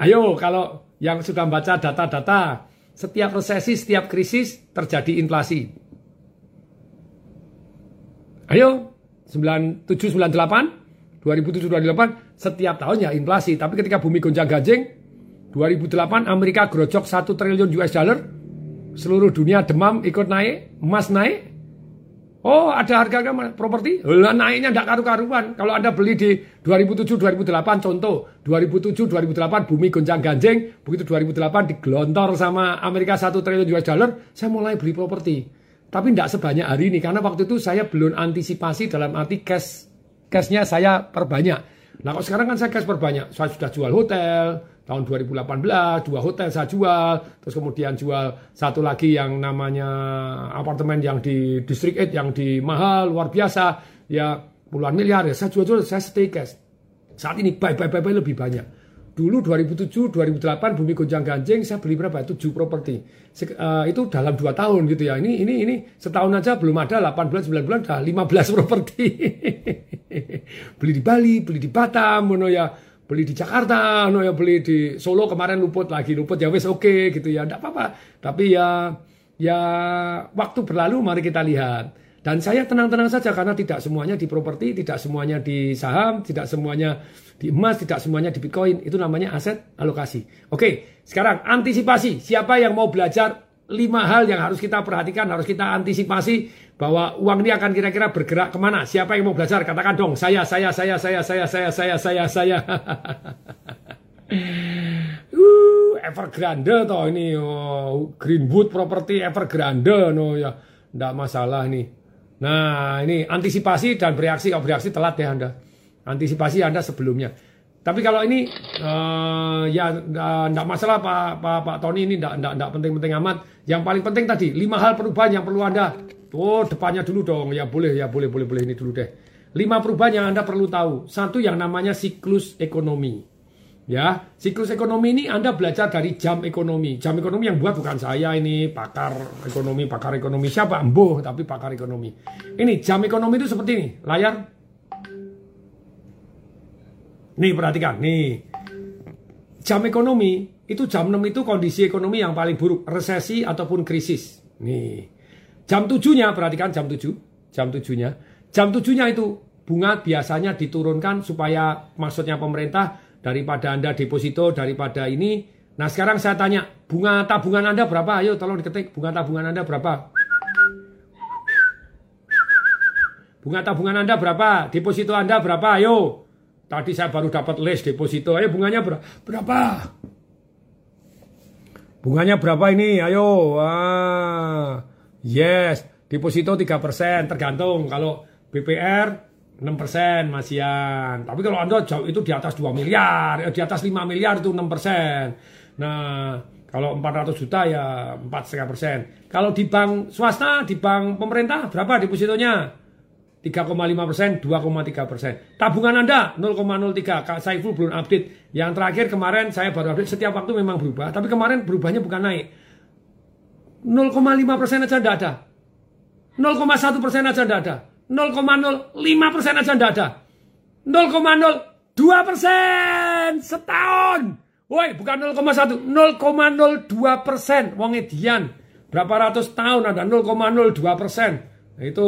Ayo kalau yang sudah baca data-data, setiap resesi, setiap krisis terjadi inflasi. Ayo 9798 2007 2008 setiap tahun ya inflasi. Tapi ketika bumi gonjang ganjing 2008 Amerika grojok 1 triliun US dollar seluruh dunia demam ikut naik, emas naik. Oh, ada harga-harga properti? Lah naiknya tidak karu-karuan. Kalau Anda beli di 2007-2008 contoh, 2007-2008 bumi gonjang-ganjing, begitu 2008 digelontor sama Amerika 1 triliun US dollar, saya mulai beli properti. Tapi tidak sebanyak hari ini karena waktu itu saya belum antisipasi dalam arti cash cashnya saya perbanyak. Nah, kalau sekarang kan saya cash perbanyak. Saya sudah jual hotel, tahun 2018 dua hotel saya jual terus kemudian jual satu lagi yang namanya apartemen yang di distrik 8 yang di mahal luar biasa. Ya puluhan miliar. Ya saya jual-jual saya stay cash saat ini buy buy buy, buy lebih banyak dulu 2007 2008 bumi gonjang ganjing saya beli berapa? 7 properti. Uh, itu dalam 2 tahun gitu ya. Ini ini ini setahun aja belum ada 8 bulan 9 bulan udah 15 *laughs* properti. Beli di Bali beli di Batam mono ya. Beli di Jakarta, no ya. Beli di Solo kemarin luput lagi, luput ya wes oke okay, gitu ya, tidak apa-apa. Tapi ya ya waktu berlalu mari kita lihat. Dan saya tenang-tenang saja karena tidak semuanya di properti, tidak semuanya di saham, tidak semuanya di emas, tidak semuanya di Bitcoin. Itu namanya aset alokasi. Oke, sekarang antisipasi. Siapa yang mau belajar lima hal yang harus kita perhatikan, harus kita antisipasi bahwa uang ini akan kira-kira bergerak ke mana? Siapa yang mau belajar? Katakan dong, saya, saya, saya, saya, saya, saya, saya, saya, saya. *laughs* uh, Evergrande toh ini oh, Greenwood Property Evergrande no ya, tidak masalah nih. Nah ini antisipasi dan bereaksi, kalau bereaksi telat ya Anda. Antisipasi Anda sebelumnya. Tapi kalau ini uh, ya tidak masalah Pak Pak Pak Tony ini tidak penting-penting amat. Yang paling penting tadi lima hal perubahan yang perlu Anda Oh, depannya dulu dong. Ya boleh, ya boleh, boleh, boleh ini dulu deh. Lima perubahan yang Anda perlu tahu. Satu yang namanya siklus ekonomi. Ya, siklus ekonomi ini Anda belajar dari jam ekonomi. Jam ekonomi yang buat bukan saya ini pakar ekonomi, pakar ekonomi siapa? Embuh, tapi pakar ekonomi. Ini jam ekonomi itu seperti ini, layar. Nih perhatikan, nih. Jam ekonomi itu jam 6 itu kondisi ekonomi yang paling buruk, resesi ataupun krisis. Nih. Jam tujuhnya, perhatikan jam tujuh, jam tujuhnya. Jam tujuhnya itu bunga biasanya diturunkan supaya maksudnya pemerintah daripada Anda deposito, daripada ini. Nah sekarang saya tanya, bunga tabungan Anda berapa? Ayo tolong diketik, bunga tabungan Anda berapa? Bunga tabungan Anda berapa? Deposito Anda berapa? Ayo. Tadi saya baru dapat list deposito. Ayo bunganya berapa? Berapa? Bunganya berapa ini? Ayo. Wah. Yes, deposito 3%, tergantung kalau BPR 6% Masian. Tapi kalau Anda jauh itu di atas 2 miliar, eh, di atas 5 miliar itu 6%. Nah, kalau 400 juta ya 4,5 persen. Kalau di bank swasta, di bank pemerintah berapa depositonya? 3,5 persen, 2,3 persen. Tabungan Anda 0,03. Kak Saiful belum update. Yang terakhir kemarin saya baru update. Setiap waktu memang berubah. Tapi kemarin berubahnya bukan naik. 0,5 persen aja tidak ada. 0,1 persen aja tidak ada. 0,05 persen aja tidak ada. 0,02 persen setahun. Woi, bukan 0,1, 0,02 persen. Wong Edian, berapa ratus tahun ada 0,02 persen. Itu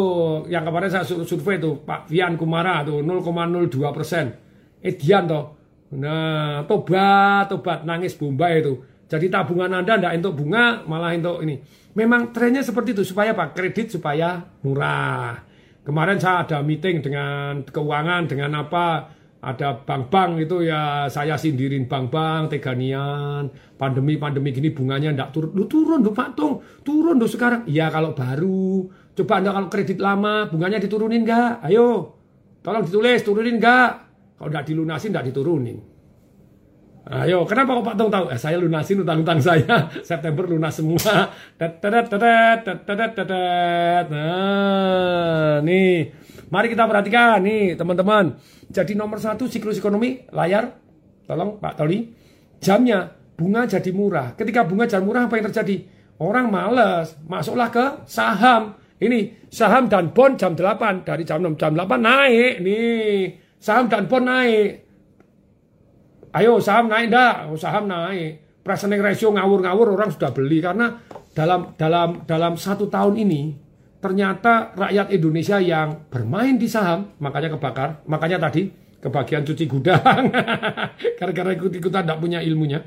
yang kemarin saya survei itu Pak Vian Kumara tuh 0,02 persen. Edian toh. Nah, tobat, tobat nangis Bombay itu. Jadi tabungan Anda tidak untuk bunga, malah untuk ini. Memang trennya seperti itu supaya Pak kredit supaya murah. Kemarin saya ada meeting dengan keuangan dengan apa ada bank-bank itu ya saya sindirin bank-bank teganian pandemi-pandemi gini bunganya ndak turun. Lu turun lu Pak Tung turun lu sekarang. Iya kalau baru. Coba anda kalau kredit lama bunganya diturunin nggak? Ayo tolong ditulis turunin nggak? Kalau nggak dilunasin nggak diturunin Ayo, kenapa kok Pak Tung tahu? Eh, saya lunasin utang-utang saya. *laughs* September lunas semua. Nah, nih. Mari kita perhatikan nih, teman-teman. Jadi nomor satu siklus ekonomi layar. Tolong Pak Toli. Jamnya bunga jadi murah. Ketika bunga jadi murah apa yang terjadi? Orang males, masuklah ke saham. Ini saham dan bond jam 8 dari jam 6 jam 8 naik nih. Saham dan bond naik Ayo saham naik enggak? Oh, saham naik. Price ratio ngawur-ngawur orang sudah beli karena dalam dalam dalam satu tahun ini ternyata rakyat Indonesia yang bermain di saham makanya kebakar. Makanya tadi kebagian cuci gudang. *laughs* Gara-gara ikut-ikutan tidak punya ilmunya.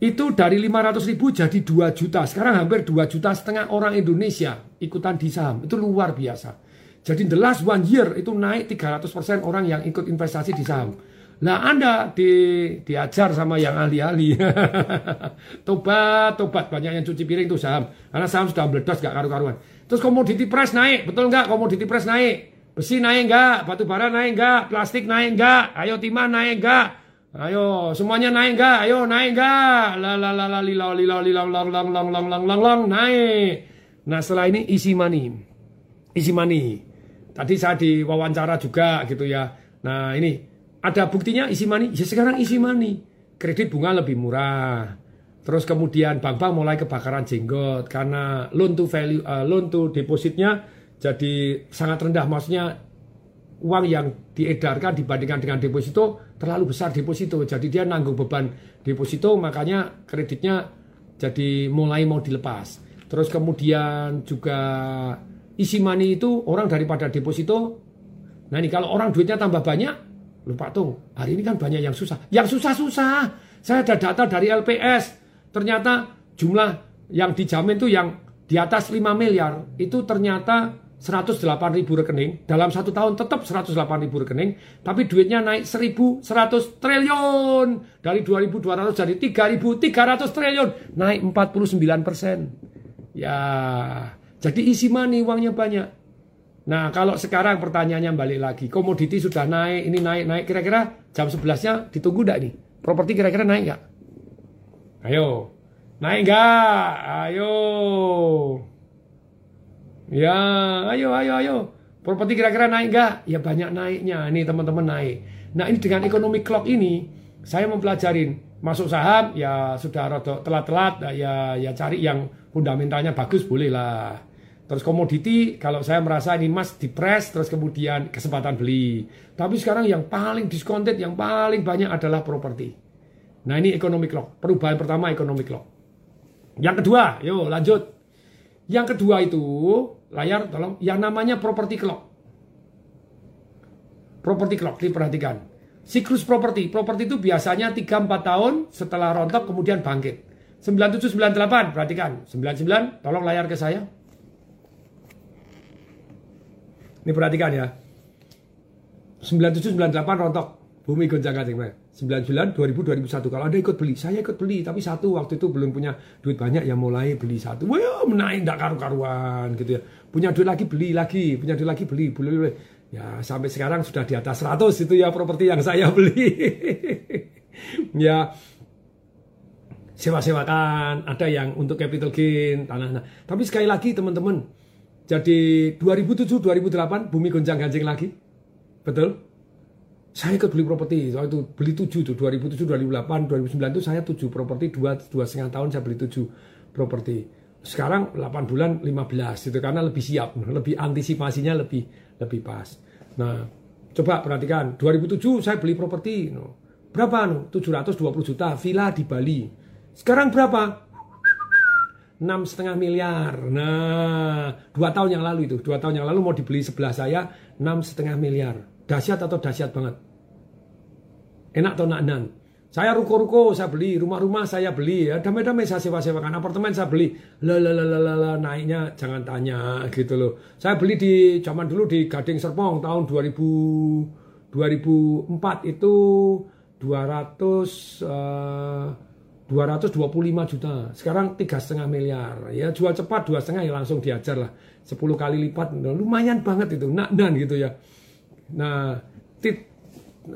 Itu dari 500 ribu jadi 2 juta. Sekarang hampir 2 juta setengah orang Indonesia ikutan di saham. Itu luar biasa. Jadi the last one year itu naik 300% orang yang ikut investasi di saham Nah Anda di, diajar sama yang ahli-ahli. *laughs* tobat, tobat. Banyak yang cuci piring itu saham. Karena saham sudah meledos gak karu-karuan. Terus komoditi price naik. Betul nggak komoditi price naik? Besi naik nggak? Batu bara naik nggak? Plastik naik nggak? Ayo timah naik nggak? Ayo semuanya naik nggak? Ayo naik nggak? La la la la lila lila lila lang lang lang lang lang lang lang naik. Nah setelah ini isi money. Isi money. Tadi saya diwawancara juga gitu ya. Nah ini ada buktinya isi money? Ya sekarang isi money. Kredit bunga lebih murah. Terus kemudian bank-bank mulai kebakaran jenggot karena loan to value uh, loan to depositnya jadi sangat rendah. Maksudnya uang yang diedarkan dibandingkan dengan deposito terlalu besar deposito. Jadi dia nanggung beban deposito makanya kreditnya jadi mulai mau dilepas. Terus kemudian juga isi money itu orang daripada deposito. Nah ini kalau orang duitnya tambah banyak Lupa tuh, hari ini kan banyak yang susah. Yang susah-susah. Saya ada data dari LPS. Ternyata jumlah yang dijamin tuh yang di atas 5 miliar itu ternyata 108 ribu rekening dalam satu tahun tetap 108 ribu rekening tapi duitnya naik 1100 triliun dari 2200 jadi 3300 triliun naik 49 persen ya jadi isi money uangnya banyak Nah, kalau sekarang pertanyaannya balik lagi, komoditi sudah naik, ini naik, naik, kira-kira jam 11-nya ditunggu enggak nih? Properti kira-kira naik enggak? Ayo, naik enggak? Ayo. Ya, ayo, ayo, ayo. Properti kira-kira naik enggak? Ya banyak naiknya, ini teman-teman naik. Nah, ini dengan ekonomi clock ini, saya mempelajarin masuk saham ya sudah telat-telat ya ya cari yang fundamentalnya bagus boleh lah Terus komoditi, kalau saya merasa ini emas dipres, terus kemudian kesempatan beli. Tapi sekarang yang paling diskonted, yang paling banyak adalah properti. Nah ini ekonomi clock. Perubahan pertama ekonomi clock. Yang kedua, yuk lanjut. Yang kedua itu, layar tolong, yang namanya properti clock. Properti clock, diperhatikan. Siklus properti. Properti itu biasanya 3-4 tahun setelah rontok kemudian bangkit. 9798, perhatikan. 99, tolong layar ke saya. Ini perhatikan ya. 9798 rontok. Bumi gonjang ganjing. 99, 2000, 2001. Kalau Anda ikut beli, saya ikut beli. Tapi satu waktu itu belum punya duit banyak ya mulai beli satu. Wah menaik enggak karu-karuan gitu ya. Punya duit lagi beli lagi, punya duit lagi beli, beli, beli. Ya sampai sekarang sudah di atas 100 itu ya properti yang saya *laughs* beli. ya sewa-sewakan, ada yang untuk capital gain tanah. Nah, tapi sekali lagi teman-teman, jadi 2007 2008 bumi gonjang-ganjing lagi. Betul? Saya ikut beli properti, waktu itu beli 7 tuh 2007 2008 2009 itu saya 7 properti dua dua setengah tahun saya beli 7 properti. Sekarang 8 bulan 15 itu karena lebih siap, lebih antisipasinya lebih lebih pas. Nah, coba perhatikan 2007 saya beli properti no. Berapa no? 720 juta villa di Bali. Sekarang berapa? Enam setengah miliar. Nah, dua tahun yang lalu itu, dua tahun yang lalu mau dibeli sebelah saya enam setengah miliar. Dahsyat atau dahsyat banget? Enak atau enak Saya ruko-ruko saya beli, rumah-rumah saya beli, ya damai-damai saya sewa-sewakan, apartemen saya beli, lalalala naiknya jangan tanya gitu loh. Saya beli di zaman dulu di Gading Serpong tahun 2000 2004 itu 200 uh, 225 juta. Sekarang tiga setengah miliar. Ya jual cepat dua setengah ya langsung diajar lah. 10 kali lipat. Lumayan banget itu. Nak dan gitu ya. Nah, tit,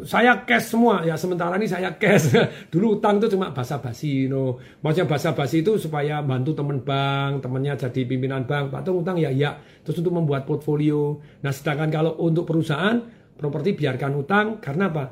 saya cash semua ya sementara ini saya cash *laughs* dulu utang itu cuma basa-basi no maksudnya basa-basi itu supaya bantu teman bank temennya jadi pimpinan bank pak utang ya ya terus untuk membuat portfolio nah sedangkan kalau untuk perusahaan properti biarkan utang karena apa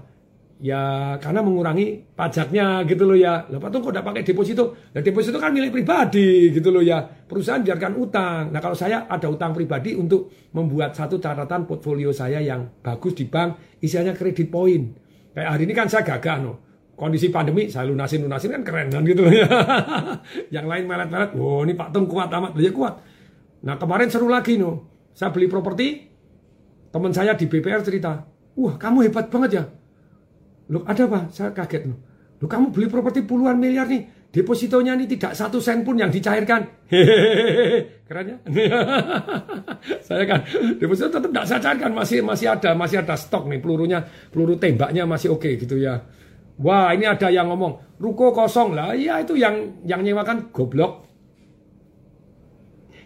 Ya karena mengurangi pajaknya gitu loh ya. Lah Pak kok udah pakai deposito? Nah deposito kan milik pribadi gitu loh ya. Perusahaan biarkan utang. Nah kalau saya ada utang pribadi untuk membuat satu catatan portfolio saya yang bagus di bank, isinya kredit poin. Kayak hari ini kan saya gagah no. Kondisi pandemi saya lunasin lunasin kan keren kan gitu loh ya. *laughs* yang lain melet-melet, wow ini Pak Tung kuat amat, dia kuat. Nah kemarin seru lagi no. Saya beli properti, teman saya di BPR cerita, wah kamu hebat banget ya Loh ada apa? Saya kaget loh. Loh kamu beli properti puluhan miliar nih. Depositonya ini tidak satu sen pun yang dicairkan. Hehehe. Keren ya? *laughs* saya kan deposito tetap tidak saya cairkan. Masih masih ada masih ada stok nih pelurunya. Peluru tembaknya masih oke okay, gitu ya. Wah ini ada yang ngomong ruko kosong lah. Iya itu yang yang nyewakan goblok.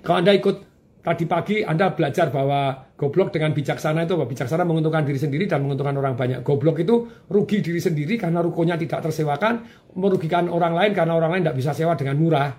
Kalau anda ikut tadi pagi Anda belajar bahwa goblok dengan bijaksana itu apa? Bijaksana menguntungkan diri sendiri dan menguntungkan orang banyak. Goblok itu rugi diri sendiri karena rukonya tidak tersewakan, merugikan orang lain karena orang lain tidak bisa sewa dengan murah. *laughs*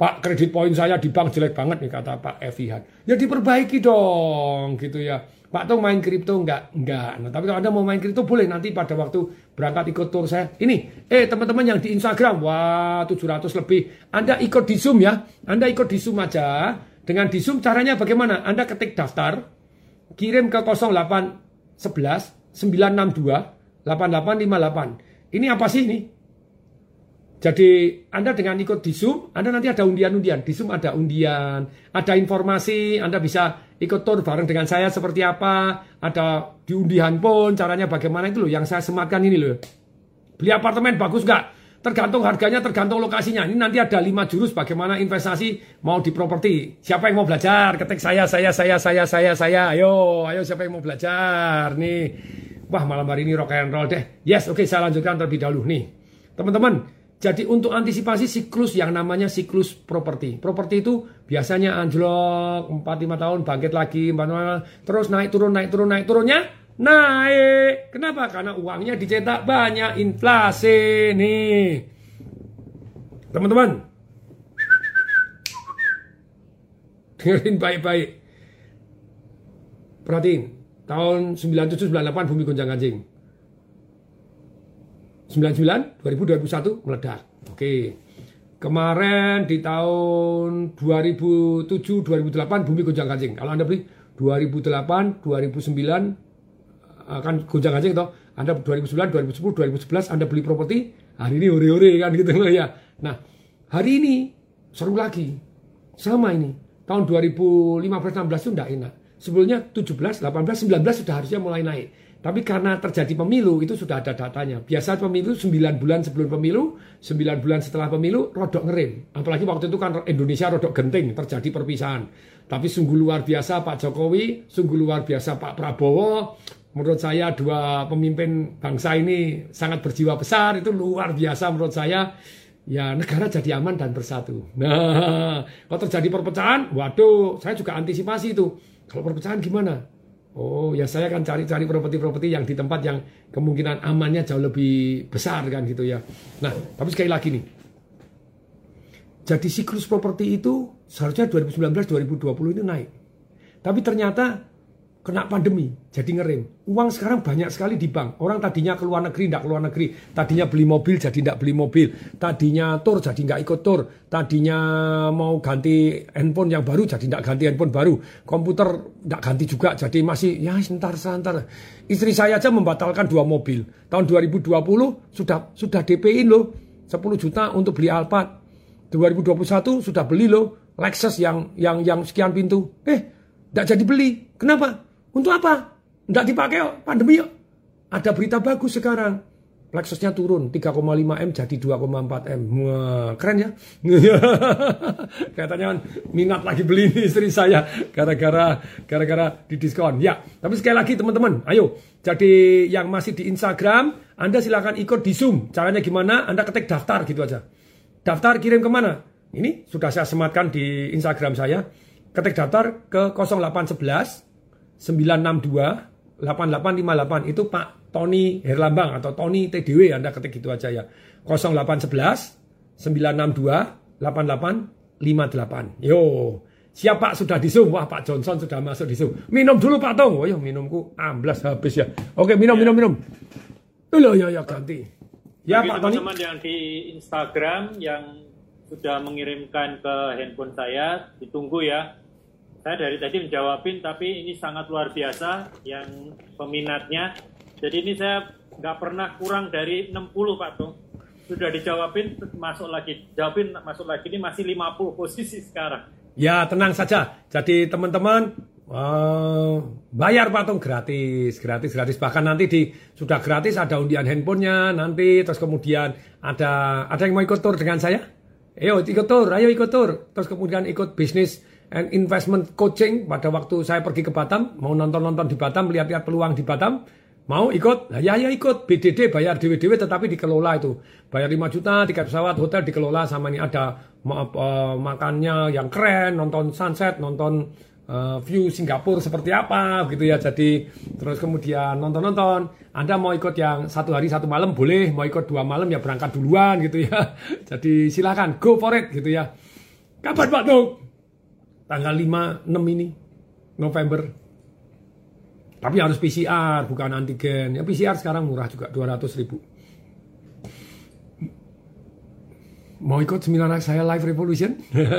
Pak kredit poin saya di bank jelek banget nih kata Pak Evihan. Ya diperbaiki dong gitu ya. Pak Tung main kripto enggak? Enggak. Nah, tapi kalau Anda mau main kripto boleh nanti pada waktu berangkat ikut tour saya. Ini, eh teman-teman yang di Instagram, wah 700 lebih. Anda ikut di Zoom ya. Anda ikut di Zoom aja. Dengan di Zoom caranya bagaimana? Anda ketik daftar, kirim ke 0811 962 8858. Ini apa sih ini? Jadi Anda dengan ikut di Zoom, Anda nanti ada undian-undian. Di Zoom ada undian, ada informasi, Anda bisa ikut tour bareng dengan saya seperti apa, ada di undian pun caranya bagaimana itu loh yang saya sematkan ini loh. Beli apartemen bagus nggak? Tergantung harganya, tergantung lokasinya. Ini nanti ada lima jurus bagaimana investasi mau di properti. Siapa yang mau belajar? Ketik saya, saya, saya, saya, saya, saya. Ayo, ayo siapa yang mau belajar? Nih, wah malam hari ini rock and roll deh. Yes, oke okay, saya lanjutkan terlebih dahulu nih. Teman-teman, jadi untuk antisipasi siklus yang namanya siklus properti. Properti itu biasanya anjlok 4-5 tahun bangkit lagi, terus naik turun naik turun naik turunnya naik. Kenapa? Karena uangnya dicetak banyak inflasi nih. Teman-teman. Dengerin baik-baik. Perhatiin. Tahun 9798 bumi gonjang ganjing 99, 2000, 2001 meledak. Oke. Kemarin di tahun 2007, 2008 bumi gonjang ganjing. Kalau Anda beli 2008, 2009 akan gonjang ganjing toh. Anda 2009, 2010, 2011 Anda beli properti, hari ini ore-ore kan gitu loh ya. Nah, hari ini seru lagi. Sama ini. Tahun 2015 16 itu enggak enak. Sebelumnya 17, 18, 19 sudah harusnya mulai naik. Tapi karena terjadi pemilu itu sudah ada datanya. Biasa pemilu 9 bulan sebelum pemilu, 9 bulan setelah pemilu rodok ngerim. Apalagi waktu itu kan Indonesia rodok genting, terjadi perpisahan. Tapi sungguh luar biasa Pak Jokowi, sungguh luar biasa Pak Prabowo. Menurut saya dua pemimpin bangsa ini sangat berjiwa besar, itu luar biasa menurut saya. Ya negara jadi aman dan bersatu. Nah, *laughs* kalau terjadi perpecahan, waduh, saya juga antisipasi itu. Kalau perpecahan gimana? Oh ya saya akan cari-cari properti-properti yang di tempat yang kemungkinan amannya jauh lebih besar kan gitu ya. Nah tapi sekali lagi nih. Jadi siklus properti itu seharusnya 2019-2020 itu naik. Tapi ternyata kena pandemi, jadi ngerem. Uang sekarang banyak sekali di bank. Orang tadinya keluar negeri, tidak keluar negeri. Tadinya beli mobil, jadi tidak beli mobil. Tadinya tur, jadi nggak ikut tur. Tadinya mau ganti handphone yang baru, jadi tidak ganti handphone baru. Komputer tidak ganti juga, jadi masih ya sebentar, sebentar. Istri saya aja membatalkan dua mobil. Tahun 2020 sudah sudah DP-in loh, 10 juta untuk beli Alphard. 2021 sudah beli loh Lexus yang yang yang sekian pintu. Eh, tidak jadi beli. Kenapa? Untuk apa? Tidak dipakai pandemi yuk. Ada berita bagus sekarang. Lexusnya turun 3,5 M jadi 2,4 M. Wah, keren ya. *laughs* Katanya minat lagi beli ini istri saya gara-gara gara-gara didiskon. Ya, tapi sekali lagi teman-teman, ayo. Jadi yang masih di Instagram, Anda silakan ikut di Zoom. Caranya gimana? Anda ketik daftar gitu aja. Daftar kirim ke mana? Ini sudah saya sematkan di Instagram saya. Ketik daftar ke 0811 962 8858 itu Pak Tony Herlambang atau Tony TDW Anda ketik gitu aja ya. 0811 962 8858. Yo, siapa sudah di Zoom? Wah, Pak Johnson sudah masuk di Zoom. Minum dulu Pak Tong. Oh, ya minumku amblas habis ya. Oke, minum minum minum. Loh, ya ya ganti. Ya Bagi Pak Tony. Teman-teman yang di Instagram yang sudah mengirimkan ke handphone saya, ditunggu ya saya dari tadi menjawabin tapi ini sangat luar biasa yang peminatnya. Jadi ini saya nggak pernah kurang dari 60 Pak Tung. Sudah dijawabin masuk lagi. Jawabin masuk lagi ini masih 50 posisi sekarang. Ya tenang saja. Jadi teman-teman uh, bayar Pak Tung gratis, gratis, gratis. Bahkan nanti di sudah gratis ada undian handphonenya nanti. Terus kemudian ada ada yang mau ikut tour dengan saya? Ayo ikut tour, ayo ikut tour. Terus kemudian ikut bisnis and investment coaching pada waktu saya pergi ke Batam, mau nonton-nonton di Batam, lihat-lihat peluang di Batam, mau ikut, nah, ya ya ikut, BDD bayar dewe-dewe tetapi dikelola itu. Bayar 5 juta, tiket pesawat, hotel dikelola sama ini ada uh, makannya yang keren, nonton sunset, nonton uh, view Singapura seperti apa gitu ya. Jadi terus kemudian nonton-nonton. Anda mau ikut yang satu hari satu malam boleh, mau ikut dua malam ya berangkat duluan gitu ya. *laughs* Jadi silakan go for it gitu ya. Kapan Pak Dok? Tanggal 5 6 ini November. Tapi harus PCR bukan antigen. Ya PCR sekarang murah juga 200 ribu. Mau ikut seminar saya Live Revolution?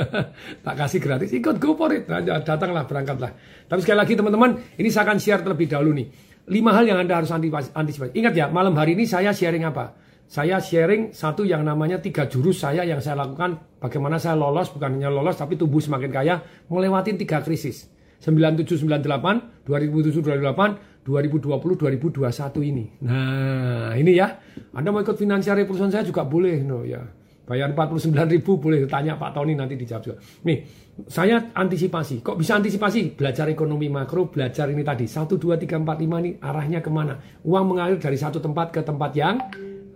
*laughs* tak kasih gratis, ikut go for it. Nah, datanglah, berangkatlah. Tapi sekali lagi teman-teman, ini saya akan share terlebih dahulu nih. Lima hal yang Anda harus antisipasi. Ingat ya, malam hari ini saya sharing apa? Saya sharing satu yang namanya tiga jurus saya yang saya lakukan. Bagaimana saya lolos bukan hanya lolos tapi tumbuh semakin kaya melewati tiga krisis. 9798 2007 2008 2020 2021 ini. Nah ini ya. Anda mau ikut finansial revolution saya juga boleh no ya. Bayar 49 ribu boleh tanya Pak Tony nanti dijawab juga. Nih saya antisipasi. Kok bisa antisipasi? Belajar ekonomi makro belajar ini tadi. 1 2 3 4 5 ini arahnya ke mana? Uang mengalir dari satu tempat ke tempat yang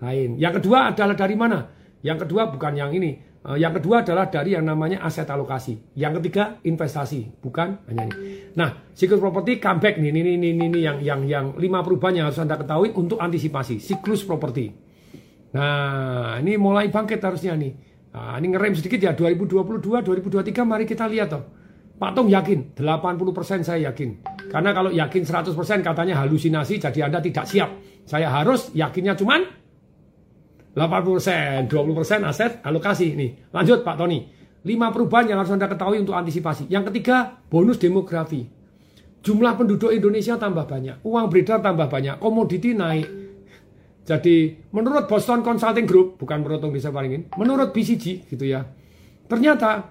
lain. Yang kedua adalah dari mana? Yang kedua bukan yang ini. Eh, yang kedua adalah dari yang namanya aset alokasi. Yang ketiga investasi, bukan hanya ini. Nah, siklus properti comeback nih, ini, ini, ini, yang yang yang lima perubahan yang harus anda ketahui untuk antisipasi siklus properti. Nah, ini mulai bangkit harusnya nih. Nah, ini ngerem sedikit ya 2022, 2023 mari kita lihat toh. Pak Tong yakin, 80% saya yakin. Karena kalau yakin 100% katanya halusinasi jadi Anda tidak siap. Saya harus yakinnya cuman 80%, 20% aset alokasi. Nih, lanjut Pak Tony. 5 perubahan yang harus Anda ketahui untuk antisipasi. Yang ketiga, bonus demografi. Jumlah penduduk Indonesia tambah banyak, uang beredar tambah banyak, komoditi naik. Jadi, menurut Boston Consulting Group, bukan menurut Desa Paringin, menurut BCG gitu ya. Ternyata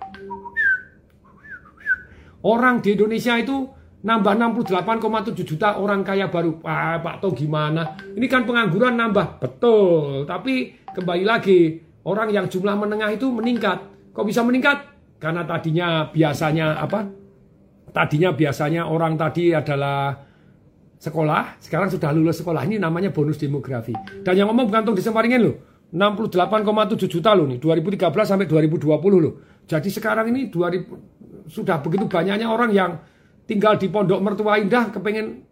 orang di Indonesia itu nambah 68,7 juta orang kaya baru. Ah, Pak Tong gimana? Ini kan pengangguran nambah. Betul. Tapi kembali lagi, orang yang jumlah menengah itu meningkat. Kok bisa meningkat? Karena tadinya biasanya apa? Tadinya biasanya orang tadi adalah sekolah, sekarang sudah lulus sekolah. Ini namanya bonus demografi. Dan yang ngomong bukan Tong Disemparingin loh. 68,7 juta loh nih 2013 sampai 2020 loh. Jadi sekarang ini 2000 sudah begitu banyaknya orang yang tinggal di pondok mertua indah kepengen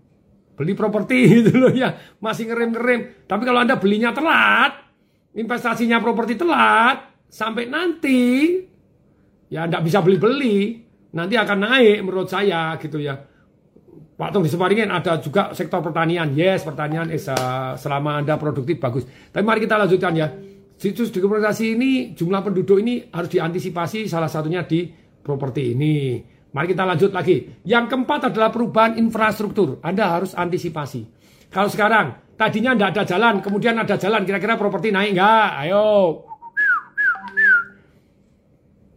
beli properti *laughs* gitu loh ya. Masih ngerem-ngerem. Tapi kalau anda belinya telat investasinya properti telat sampai nanti ya anda bisa beli-beli. Nanti akan naik menurut saya gitu ya. Pak Tung diseparingin ada juga sektor pertanian. Yes pertanian is, uh, selama anda produktif bagus. Tapi mari kita lanjutkan ya. Situs dokumentasi ini jumlah penduduk ini harus diantisipasi salah satunya di properti ini Mari kita lanjut lagi. Yang keempat adalah perubahan infrastruktur. Anda harus antisipasi. Kalau sekarang tadinya tidak ada jalan, kemudian ada jalan, kira-kira properti naik nggak? Ayo.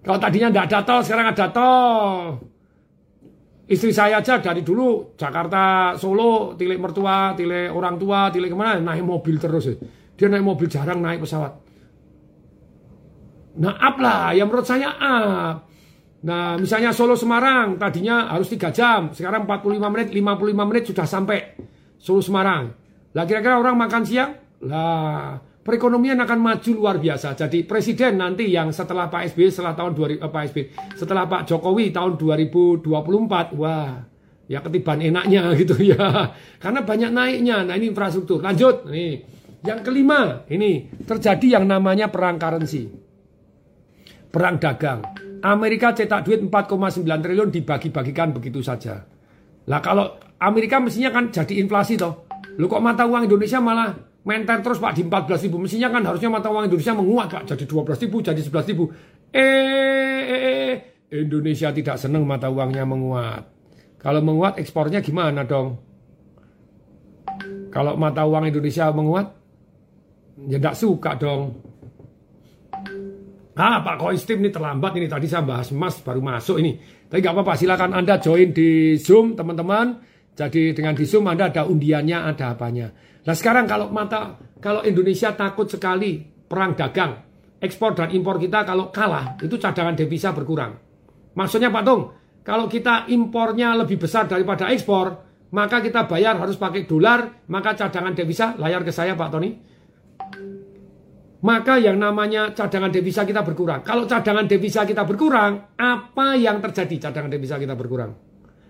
Kalau tadinya tidak ada tol, sekarang ada tol. Istri saya aja dari dulu Jakarta, Solo, tilik mertua, tilik orang tua, tilik ke mana, naik mobil terus. Dia naik mobil jarang naik pesawat. Nah up lah, yang menurut saya up. Nah, misalnya Solo Semarang tadinya harus 3 jam, sekarang 45 menit, 55 menit sudah sampai Solo Semarang. Lah kira-kira orang makan siang? Lah, perekonomian akan maju luar biasa. Jadi presiden nanti yang setelah Pak SBY setelah tahun 2000 eh, Pak SBY, setelah Pak Jokowi tahun 2024, wah, ya ketiban enaknya *laughs* gitu ya. Karena banyak naiknya. Nah, ini infrastruktur. Lanjut nih. Yang kelima, ini terjadi yang namanya perang currency. Perang dagang. Amerika cetak duit 4,9 triliun dibagi-bagikan begitu saja. Lah kalau Amerika mestinya kan jadi inflasi toh. Lu kok mata uang Indonesia malah menter terus Pak di 14 ribu. Mestinya kan harusnya mata uang Indonesia menguat Pak. Jadi 12 ribu, jadi 11 ribu. Eh, eh, eh, Indonesia tidak senang mata uangnya menguat. Kalau menguat ekspornya gimana dong? Kalau mata uang Indonesia menguat, ya tidak suka dong. Ah Pak Koistim ini terlambat ini tadi saya bahas emas baru masuk ini. Tapi nggak apa-apa silakan Anda join di Zoom teman-teman. Jadi dengan di Zoom Anda ada undiannya, ada apanya. Nah sekarang kalau mata kalau Indonesia takut sekali perang dagang, ekspor dan impor kita kalau kalah itu cadangan devisa berkurang. Maksudnya Pak Tung, kalau kita impornya lebih besar daripada ekspor, maka kita bayar harus pakai dolar, maka cadangan devisa layar ke saya Pak Tony maka yang namanya cadangan devisa kita berkurang. Kalau cadangan devisa kita berkurang, apa yang terjadi cadangan devisa kita berkurang?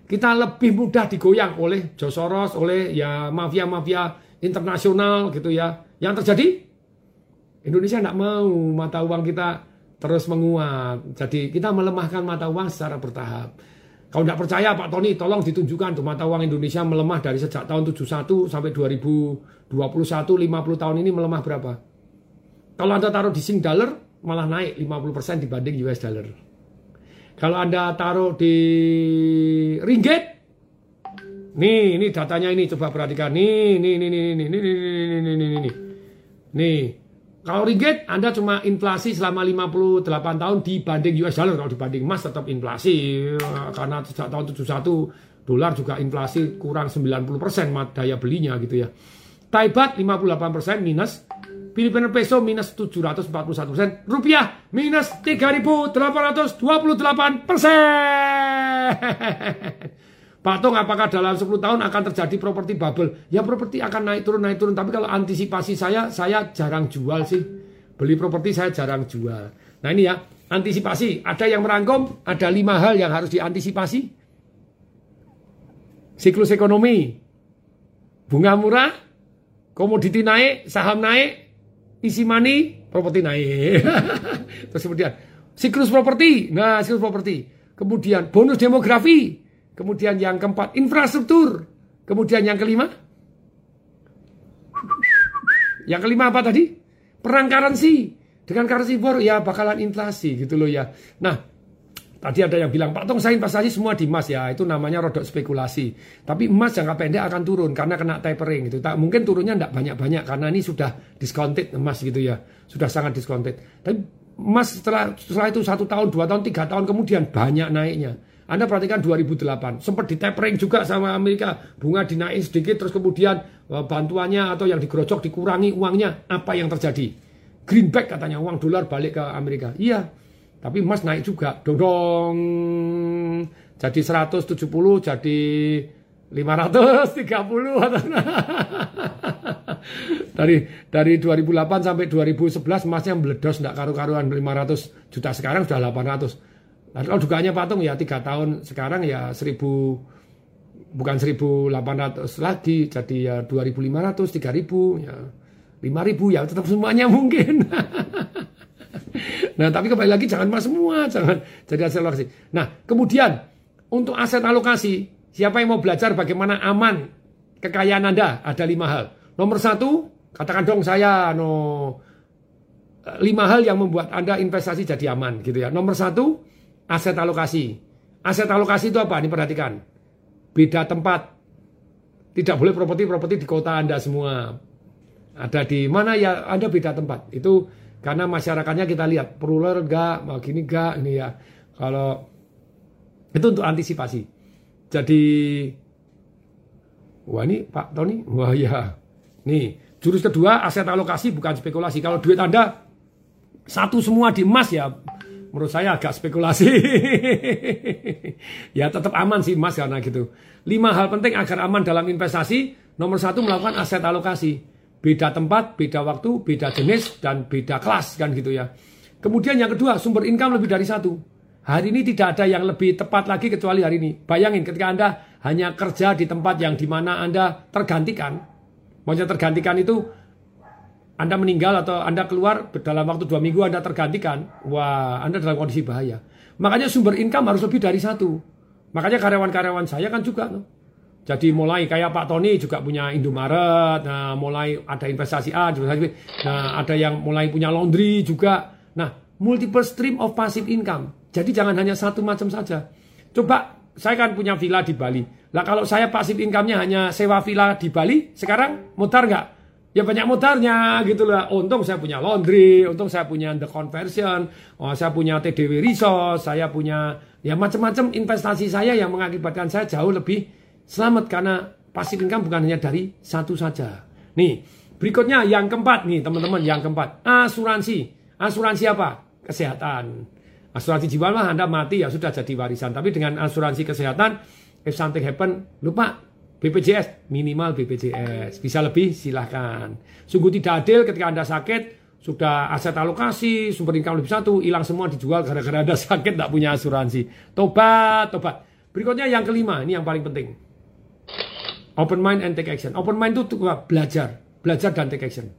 Kita lebih mudah digoyang oleh Josoros, oleh ya mafia-mafia internasional gitu ya. Yang terjadi Indonesia tidak mau mata uang kita terus menguat. Jadi kita melemahkan mata uang secara bertahap. Kalau tidak percaya Pak Tony, tolong ditunjukkan tuh mata uang Indonesia melemah dari sejak tahun 71 sampai 2021, 50 tahun ini melemah berapa? Kalau Anda taruh di Sing dollar malah naik 50% dibanding US dollar. Kalau Anda taruh di ringgit Nih, ini datanya ini coba perhatikan. Nih, nih, nih, nih, nih, nih, nih, nih, nih, nih, nih, nih. Nih, kalau ringgit Anda cuma inflasi selama 58 tahun dibanding US dollar. Kalau dibanding emas tetap inflasi. Karena sejak tahun 71 dolar juga inflasi kurang 90% daya belinya gitu ya. Thai baht 58% minus Filipina peso minus 741 persen, rupiah minus 3.828 persen. Pak Tong, apakah dalam 10 tahun akan terjadi properti bubble? Ya properti akan naik turun naik turun, tapi kalau antisipasi saya, saya jarang jual sih. Beli properti saya jarang jual. Nah ini ya, antisipasi. Ada yang merangkum, ada lima hal yang harus diantisipasi. Siklus ekonomi, bunga murah, komoditi naik, saham naik, isi money, properti naik. *laughs* Terus kemudian siklus properti, nah siklus properti. Kemudian bonus demografi. Kemudian yang keempat infrastruktur. Kemudian yang kelima, yang kelima apa tadi? Perang currency. Dengan currency war ya bakalan inflasi gitu loh ya. Nah, Tadi ada yang bilang, Pak Tong saya investasi semua di emas ya, itu namanya rodok spekulasi. Tapi emas jangka pendek akan turun karena kena tapering gitu. Tak mungkin turunnya tidak banyak-banyak karena ini sudah discounted emas gitu ya, sudah sangat discounted. Tapi emas setelah setelah itu satu tahun, dua tahun, tiga tahun kemudian banyak naiknya. Anda perhatikan 2008, sempat ditapering juga sama Amerika, bunga dinaik sedikit, terus kemudian eh, bantuannya atau yang digerocok dikurangi uangnya, apa yang terjadi? Greenback katanya, uang dolar balik ke Amerika. Iya, tapi emas naik juga, dong, jadi 170, jadi 530 *laughs* dari dari 2008 sampai 2011 emasnya meledos tidak karu-karuan. 500 juta sekarang sudah 800 Nah, kalau dugaannya patung ya tiga tahun. Sekarang ya 1000 bukan 1800 lagi. Jadi ya 2500 3000 ya 5000 ya tetap semuanya mungkin. *laughs* nah, tapi kembali lagi jangan mas semua, jangan jadi hasil alokasi. Nah, kemudian untuk aset alokasi, siapa yang mau belajar bagaimana aman kekayaan Anda? Ada lima hal. Nomor satu, katakan dong saya no lima hal yang membuat Anda investasi jadi aman gitu ya. Nomor satu, aset alokasi. Aset alokasi itu apa? Ini perhatikan. Beda tempat. Tidak boleh properti-properti di kota Anda semua. Ada di mana ya Anda beda tempat. Itu karena masyarakatnya kita lihat peruler enggak, gini enggak, ini ya. Kalau itu untuk antisipasi. Jadi wah ini Pak Tony, wah ya. Nih, jurus kedua aset alokasi bukan spekulasi. Kalau duit Anda satu semua di emas ya menurut saya agak spekulasi. *laughs* ya tetap aman sih emas karena gitu. Lima hal penting agar aman dalam investasi. Nomor satu melakukan aset alokasi. Beda tempat, beda waktu, beda jenis, dan beda kelas kan gitu ya. Kemudian yang kedua, sumber income lebih dari satu. Hari ini tidak ada yang lebih tepat lagi kecuali hari ini. Bayangin ketika Anda hanya kerja di tempat yang di mana Anda tergantikan. Maksudnya tergantikan itu anda meninggal atau Anda keluar dalam waktu dua minggu Anda tergantikan, wah Anda dalam kondisi bahaya. Makanya sumber income harus lebih dari satu. Makanya karyawan-karyawan saya kan juga. Jadi mulai kayak Pak Tony juga punya Indomaret, nah mulai ada investasi A, nah ada yang mulai punya laundry juga. Nah multiple stream of passive income. Jadi jangan hanya satu macam saja. Coba saya kan punya villa di Bali. Lah kalau saya passive income-nya hanya sewa villa di Bali, sekarang mutar nggak? ya banyak mutarnya gitu lah. Untung saya punya laundry, untung saya punya the conversion, oh, saya punya TDW resource, saya punya ya macam-macam investasi saya yang mengakibatkan saya jauh lebih selamat karena passive income bukan hanya dari satu saja. Nih, berikutnya yang keempat nih teman-teman, yang keempat asuransi. Asuransi apa? Kesehatan. Asuransi jiwa lah Anda mati ya sudah jadi warisan. Tapi dengan asuransi kesehatan, if something happen, lupa BPJS minimal BPJS bisa lebih silahkan sungguh tidak adil ketika anda sakit sudah aset alokasi sumber income lebih satu hilang semua dijual gara-gara anda *laughs* sakit tidak punya asuransi tobat tobat berikutnya yang kelima ini yang paling penting open mind and take action. Open mind itu belajar. Belajar dan take action.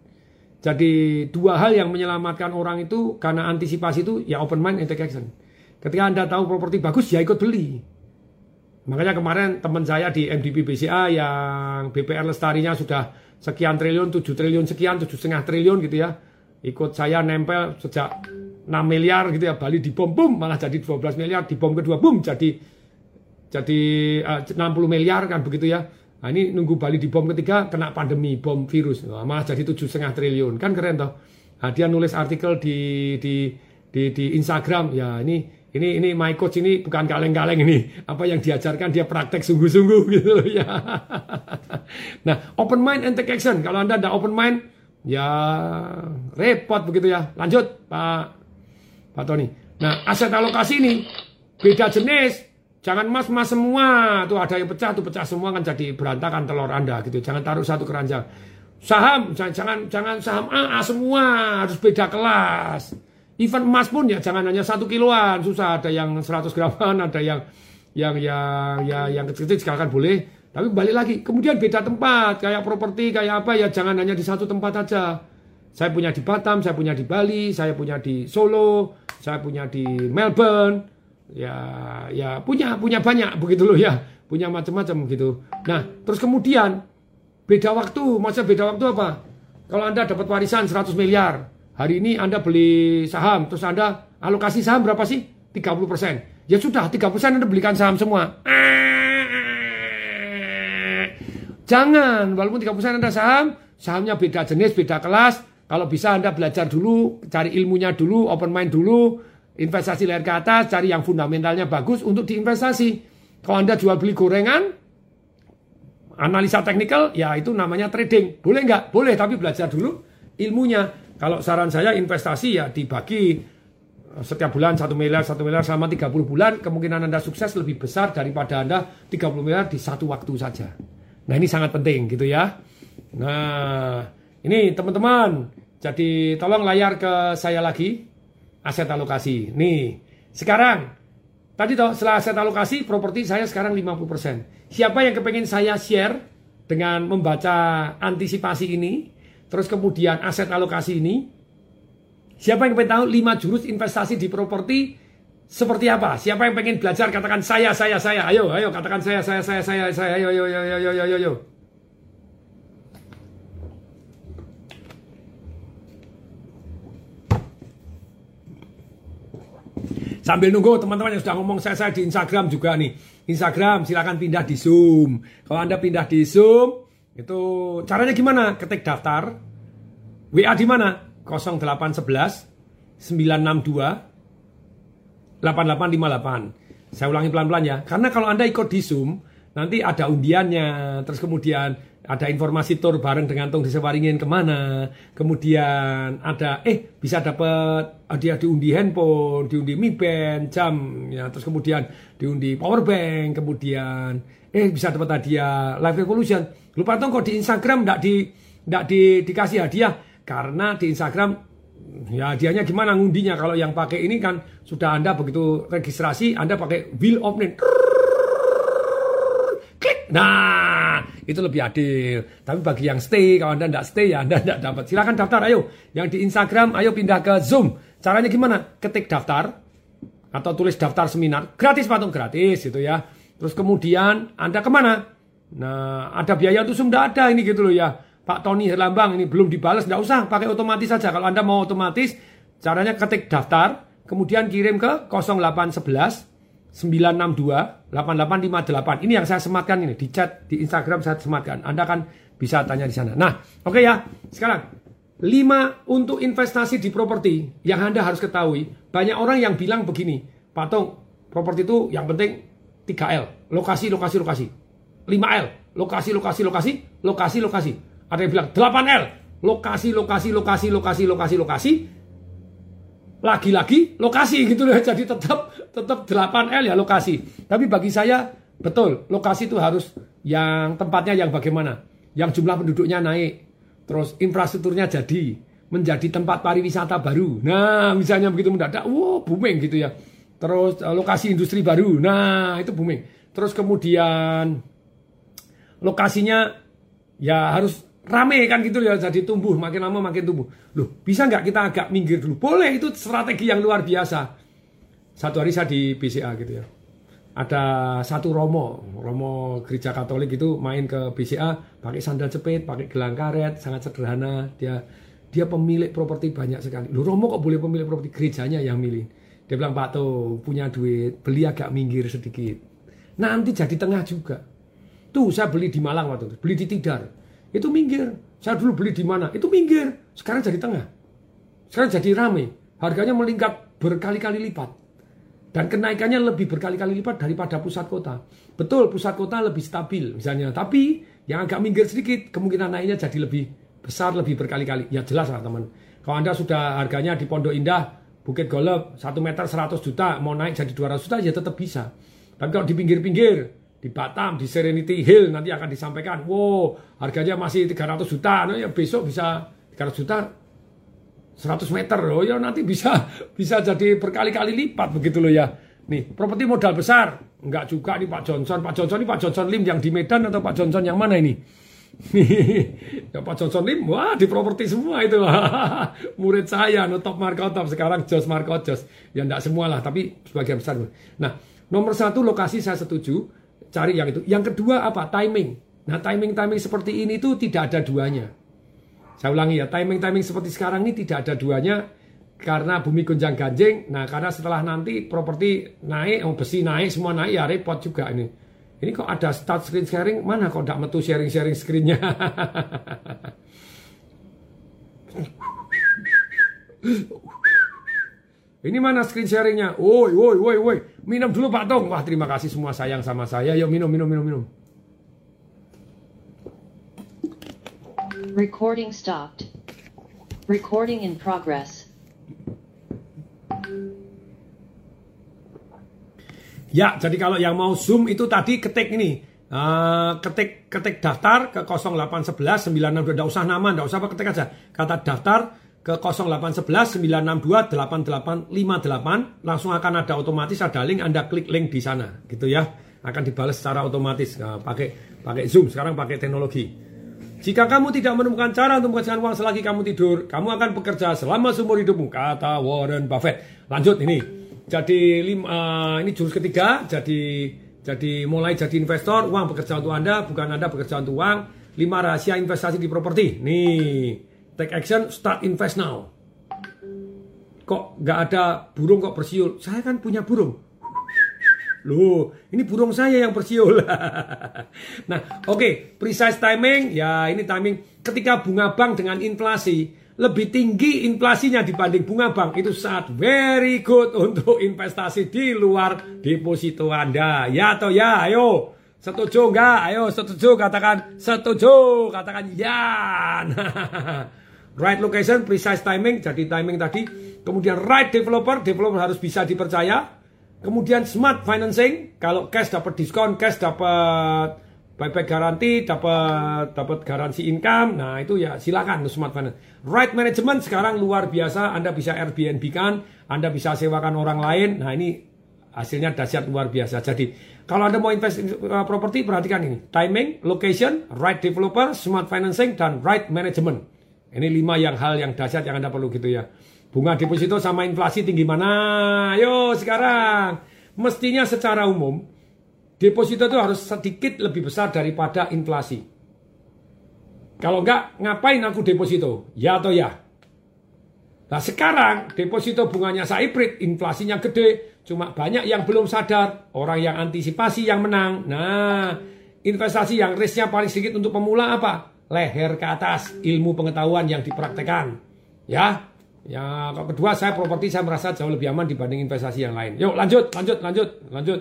Jadi dua hal yang menyelamatkan orang itu karena antisipasi itu ya open mind and take action. Ketika anda tahu properti bagus ya ikut beli. Makanya kemarin teman saya di MDP BCA yang BPR lestarinya sudah sekian triliun, 7 triliun sekian, tujuh setengah triliun gitu ya. Ikut saya nempel sejak 6 miliar gitu ya, Bali dibom, bum, malah jadi 12 miliar, dibom kedua, bum, jadi jadi uh, 60 miliar kan begitu ya. Nah, ini nunggu Bali dibom ketiga, kena pandemi, bom virus, nah, malah jadi tujuh setengah triliun, kan keren toh. Nah, dia nulis artikel di, di, di, di Instagram, ya ini ini ini my coach ini bukan kaleng-kaleng ini apa yang diajarkan dia praktek sungguh-sungguh *laughs* gitu loh ya. nah, open mind and take action. Kalau Anda ada open mind ya repot begitu ya. Lanjut Pak Pak Tony. Nah, aset alokasi ini beda jenis. Jangan mas-mas semua. Tuh ada yang pecah, tuh pecah semua kan jadi berantakan telur Anda gitu. Jangan taruh satu keranjang. Saham, jangan jangan saham A, semua, harus beda kelas. Even emas pun ya jangan hanya satu kiloan, susah. Ada yang 100 graman, ada yang yang yang ya yang kecil-kecil sekarang boleh. Tapi balik lagi, kemudian beda tempat, kayak properti, kayak apa ya jangan hanya di satu tempat aja. Saya punya di Batam, saya punya di Bali, saya punya di Solo, saya punya di Melbourne. Ya ya punya punya banyak begitu loh ya, punya macam-macam gitu. Nah, terus kemudian beda waktu, maksudnya beda waktu apa? Kalau Anda dapat warisan 100 miliar, Hari ini Anda beli saham, terus Anda alokasi saham berapa sih? 30%. Ya sudah, 30% Anda belikan saham semua. Jangan, walaupun 30% Anda saham, sahamnya beda jenis, beda kelas. Kalau bisa Anda belajar dulu, cari ilmunya dulu, open mind dulu. Investasi layar ke atas, cari yang fundamentalnya bagus untuk diinvestasi. Kalau Anda jual beli gorengan, analisa teknikal, ya itu namanya trading. Boleh nggak? Boleh, tapi belajar dulu ilmunya. Kalau saran saya investasi ya dibagi eh, setiap bulan satu miliar, satu miliar selama 30 bulan, kemungkinan Anda sukses lebih besar daripada Anda 30 miliar di satu waktu saja. Nah ini sangat penting gitu ya. Nah ini teman-teman, jadi tolong layar ke saya lagi aset alokasi. Nih, sekarang tadi toh setelah aset alokasi properti saya sekarang 50%. Siapa yang kepengen saya share dengan membaca antisipasi ini, terus kemudian aset alokasi ini, siapa yang pengen tahu 5 jurus investasi di properti seperti apa? Siapa yang pengen belajar katakan saya saya saya. Ayo, ayo katakan saya saya saya saya saya. Ayo ayo ayo ayo ayo ayo. ayo. Sambil nunggu teman-teman yang sudah ngomong saya, saya di Instagram juga nih. Instagram silakan pindah di Zoom. Kalau Anda pindah di Zoom, itu caranya gimana? Ketik daftar. WA di mana? 0811 962 8858. Saya ulangi pelan-pelan ya. Karena kalau Anda ikut di Zoom, nanti ada undiannya, terus kemudian ada informasi tour bareng dengan Tong Desawaringin ke mana, kemudian ada eh bisa dapat dia diundi handphone, diundi Mi Band, jam, ya terus kemudian diundi power bank, kemudian eh bisa dapat hadiah Live Revolution. Lupa Tong kok di Instagram enggak di enggak di, dikasih hadiah karena di Instagram ya hadiahnya gimana ngundinya kalau yang pakai ini kan sudah Anda begitu registrasi Anda pakai wheel of name. Nah, itu lebih adil. Tapi bagi yang stay, kalau Anda tidak stay ya Anda tidak dapat. Silakan daftar ayo. Yang di Instagram ayo pindah ke Zoom. Caranya gimana? Ketik daftar atau tulis daftar seminar. Gratis patung gratis gitu ya. Terus kemudian Anda ke mana? Nah, ada biaya untuk Zoom? Tidak ada ini gitu loh ya. Pak Tony Herlambang ini belum dibalas, tidak usah pakai otomatis saja. Kalau Anda mau otomatis, caranya ketik daftar, kemudian kirim ke 0811 962 8858. Ini yang saya sematkan ini di chat di Instagram saya sematkan. Anda kan bisa tanya di sana. Nah, oke okay ya. Sekarang 5 untuk investasi di properti yang Anda harus ketahui. Banyak orang yang bilang begini, Pak Tong, properti itu yang penting 3L, lokasi, lokasi, lokasi. 5L, lokasi, lokasi, lokasi, lokasi, lokasi. Ada yang bilang 8L, lokasi, lokasi, lokasi, lokasi, lokasi, lokasi, lagi-lagi lokasi gitu loh. *laughs* Jadi tetap tetap 8L ya lokasi. Tapi bagi saya betul, lokasi itu harus yang tempatnya yang bagaimana? Yang jumlah penduduknya naik. Terus infrastrukturnya jadi menjadi tempat pariwisata baru. Nah, misalnya begitu mendadak, wow, booming gitu ya. Terus eh, lokasi industri baru. Nah, itu booming. Terus kemudian lokasinya ya harus rame kan gitu ya jadi tumbuh makin lama makin tumbuh. Loh bisa nggak kita agak minggir dulu? Boleh itu strategi yang luar biasa. Satu hari saya di BCA gitu ya. Ada satu romo romo gereja Katolik itu main ke BCA pakai sandal jepit pakai gelang karet sangat sederhana. Dia dia pemilik properti banyak sekali. Loh romo kok boleh pemilik properti? Gerejanya yang milih. Dia bilang Pak tuh punya duit beli agak minggir sedikit. Nanti jadi tengah juga. Tuh saya beli di Malang waktu itu beli di Tidar itu minggir. Saya dulu beli di mana, itu minggir. Sekarang jadi tengah. Sekarang jadi rame. Harganya melingkar berkali-kali lipat. Dan kenaikannya lebih berkali-kali lipat daripada pusat kota. Betul, pusat kota lebih stabil misalnya. Tapi yang agak minggir sedikit, kemungkinan naiknya jadi lebih besar, lebih berkali-kali. Ya jelas lah teman. Kalau Anda sudah harganya di Pondok Indah, Bukit Golep, 1 meter 100 juta, mau naik jadi 200 juta, ya tetap bisa. Tapi kalau di pinggir-pinggir, di Batam, di Serenity Hill nanti akan disampaikan, wow harganya masih 300 juta, nah, ya besok bisa 300 juta 100 meter loh ya nanti bisa *laughs* bisa jadi berkali-kali lipat begitu loh ya. Nih, properti modal besar. Enggak juga nih Pak Johnson. Pak Johnson ini Pak Johnson Lim yang di Medan atau Pak Johnson yang mana ini? *laughs* ya Pak Johnson Lim, wah di properti semua itu. *laughs* Murid saya, no top Marco top sekarang Jos Marco Jos. Ya enggak semua lah, tapi sebagian besar. Nah, nomor satu lokasi saya setuju cari yang itu. Yang kedua apa? Timing. Nah, timing-timing seperti ini tuh tidak ada duanya. Saya ulangi ya, timing-timing seperti sekarang ini tidak ada duanya karena bumi gonjang ganjing. Nah, karena setelah nanti properti naik, oh, besi naik, semua naik ya repot juga ini. Ini kok ada start screen sharing, mana kok tidak metu sharing-sharing screennya? *laughs* Ini mana screen sharingnya? Woi, woi, woi, woi. Minum dulu Pak Tong. Wah, terima kasih semua sayang sama saya. Yuk minum, minum, minum, minum. Recording stopped. Recording in progress. Ya, jadi kalau yang mau Zoom itu tadi ketik ini. Uh, ketik ketik daftar ke 0811 962 enggak usah nama, enggak usah apa ketik aja. Kata daftar ke 0811 962 8858 langsung akan ada otomatis ada link Anda klik link di sana gitu ya. Akan dibalas secara otomatis nah, pakai pakai Zoom sekarang pakai teknologi. Jika kamu tidak menemukan cara untuk menghasilkan uang selagi kamu tidur, kamu akan bekerja selama seumur hidupmu, kata Warren Buffett. Lanjut ini. Jadi lima, uh, ini jurus ketiga, jadi jadi mulai jadi investor, uang bekerja untuk Anda, bukan Anda bekerja untuk uang. Lima rahasia investasi di properti. Nih, take action, start invest now. Kok nggak ada burung kok bersiul? Saya kan punya burung. Loh, ini burung saya yang bersiul. *laughs* nah, oke, okay, precise timing. Ya, ini timing ketika bunga bank dengan inflasi lebih tinggi inflasinya dibanding bunga bank itu saat very good untuk investasi di luar deposito Anda. Ya atau ya, ayo. Setuju enggak? Ayo setuju katakan setuju, katakan ya. *laughs* right location, precise timing, jadi timing tadi. Kemudian right developer, developer harus bisa dipercaya. Kemudian smart financing, kalau cash dapat diskon, cash dapat buyback garansi, dapat dapat garansi income. Nah, itu ya silakan smart finance. Right management sekarang luar biasa. Anda bisa Airbnb kan, Anda bisa sewakan orang lain. Nah, ini hasilnya dahsyat luar biasa. Jadi, kalau Anda mau invest uh, properti perhatikan ini. Timing, location, right developer, smart financing dan right management. Ini lima yang hal yang dahsyat yang Anda perlu gitu ya. Bunga deposito sama inflasi tinggi mana? Ayo sekarang. Mestinya secara umum deposito itu harus sedikit lebih besar daripada inflasi. Kalau enggak, ngapain aku deposito? Ya atau ya? Nah sekarang deposito bunganya saiprit, inflasinya gede, cuma banyak yang belum sadar, orang yang antisipasi yang menang. Nah, investasi yang risknya paling sedikit untuk pemula apa? Leher ke atas, ilmu pengetahuan yang dipraktekan. Ya, ya kedua saya properti saya merasa jauh lebih aman dibanding investasi yang lain. Yuk lanjut, lanjut, lanjut, lanjut.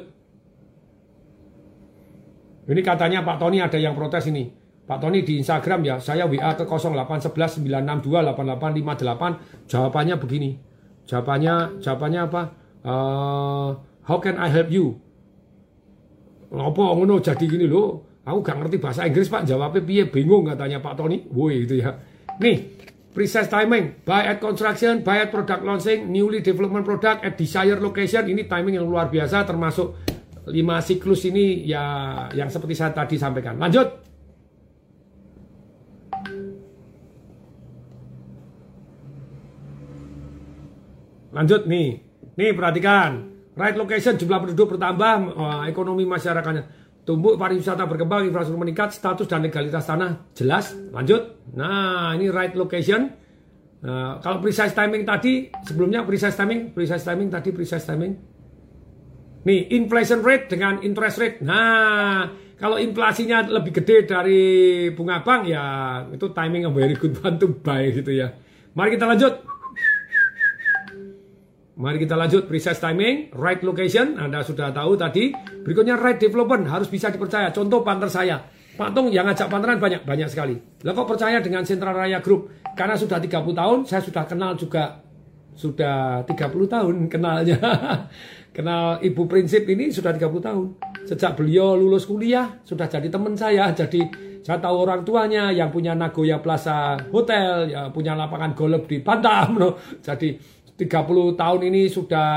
Ini katanya Pak Tony ada yang protes ini. Pak Tony di Instagram ya, saya WA ke 0811 962 8858. Jawabannya begini. Jawabannya jawabannya apa? Uh, how can I help you? Apa ngono jadi gini loh. Aku gak ngerti bahasa Inggris Pak, jawabnya piye bingung katanya Pak Tony. Woi itu ya. Nih, precise timing, buy at construction, buy at product launching, newly development product at desired location. Ini timing yang luar biasa termasuk lima siklus ini ya yang seperti saya tadi sampaikan. Lanjut. Lanjut nih. Nih perhatikan. Right location jumlah penduduk bertambah, oh, ekonomi masyarakatnya tumbuh, pariwisata berkembang, infrastruktur meningkat, status dan legalitas tanah jelas. Lanjut. Nah, ini right location. Nah, kalau precise timing tadi, sebelumnya precise timing, precise timing tadi precise timing Nih, inflation rate dengan interest rate. Nah, kalau inflasinya lebih gede dari bunga bank ya itu timing yang very good bantu buy gitu ya. Mari kita lanjut. Mari kita lanjut precise timing, right location, Anda sudah tahu tadi. Berikutnya right development harus bisa dipercaya. Contoh partner saya, Pak Tong yang ngajak partneran banyak banyak sekali. Lah kok percaya dengan Sentral Raya Group? Karena sudah 30 tahun, saya sudah kenal juga sudah 30 tahun kenalnya. *laughs* Kenal Ibu Prinsip ini sudah 30 tahun. Sejak beliau lulus kuliah, sudah jadi teman saya. Jadi saya tahu orang tuanya yang punya Nagoya Plaza Hotel, ya punya lapangan golf di Bantam. No. Jadi 30 tahun ini sudah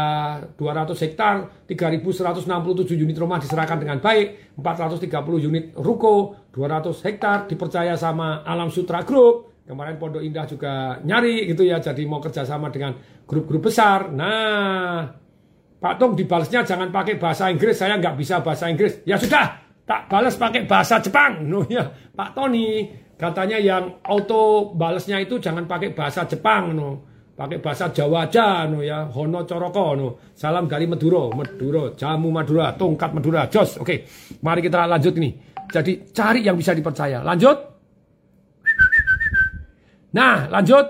200 hektar, 3.167 unit rumah diserahkan dengan baik, 430 unit ruko, 200 hektar dipercaya sama Alam Sutra Group. Kemarin Pondok Indah juga nyari gitu ya, jadi mau kerjasama dengan grup-grup besar. Nah, Pak Tung dibalasnya jangan pakai bahasa Inggris, saya nggak bisa bahasa Inggris. Ya sudah, tak balas pakai bahasa Jepang. *laughs* No ya, Pak Tony katanya yang auto balasnya itu jangan pakai bahasa Jepang no. Pakai bahasa Jawa aja no ya, Hono Coroko no. Salam dari Madura, Madura, jamu Madura, tongkat Madura, jos. Oke, mari kita lanjut ini. Jadi cari yang bisa dipercaya. Lanjut. Nah, lanjut.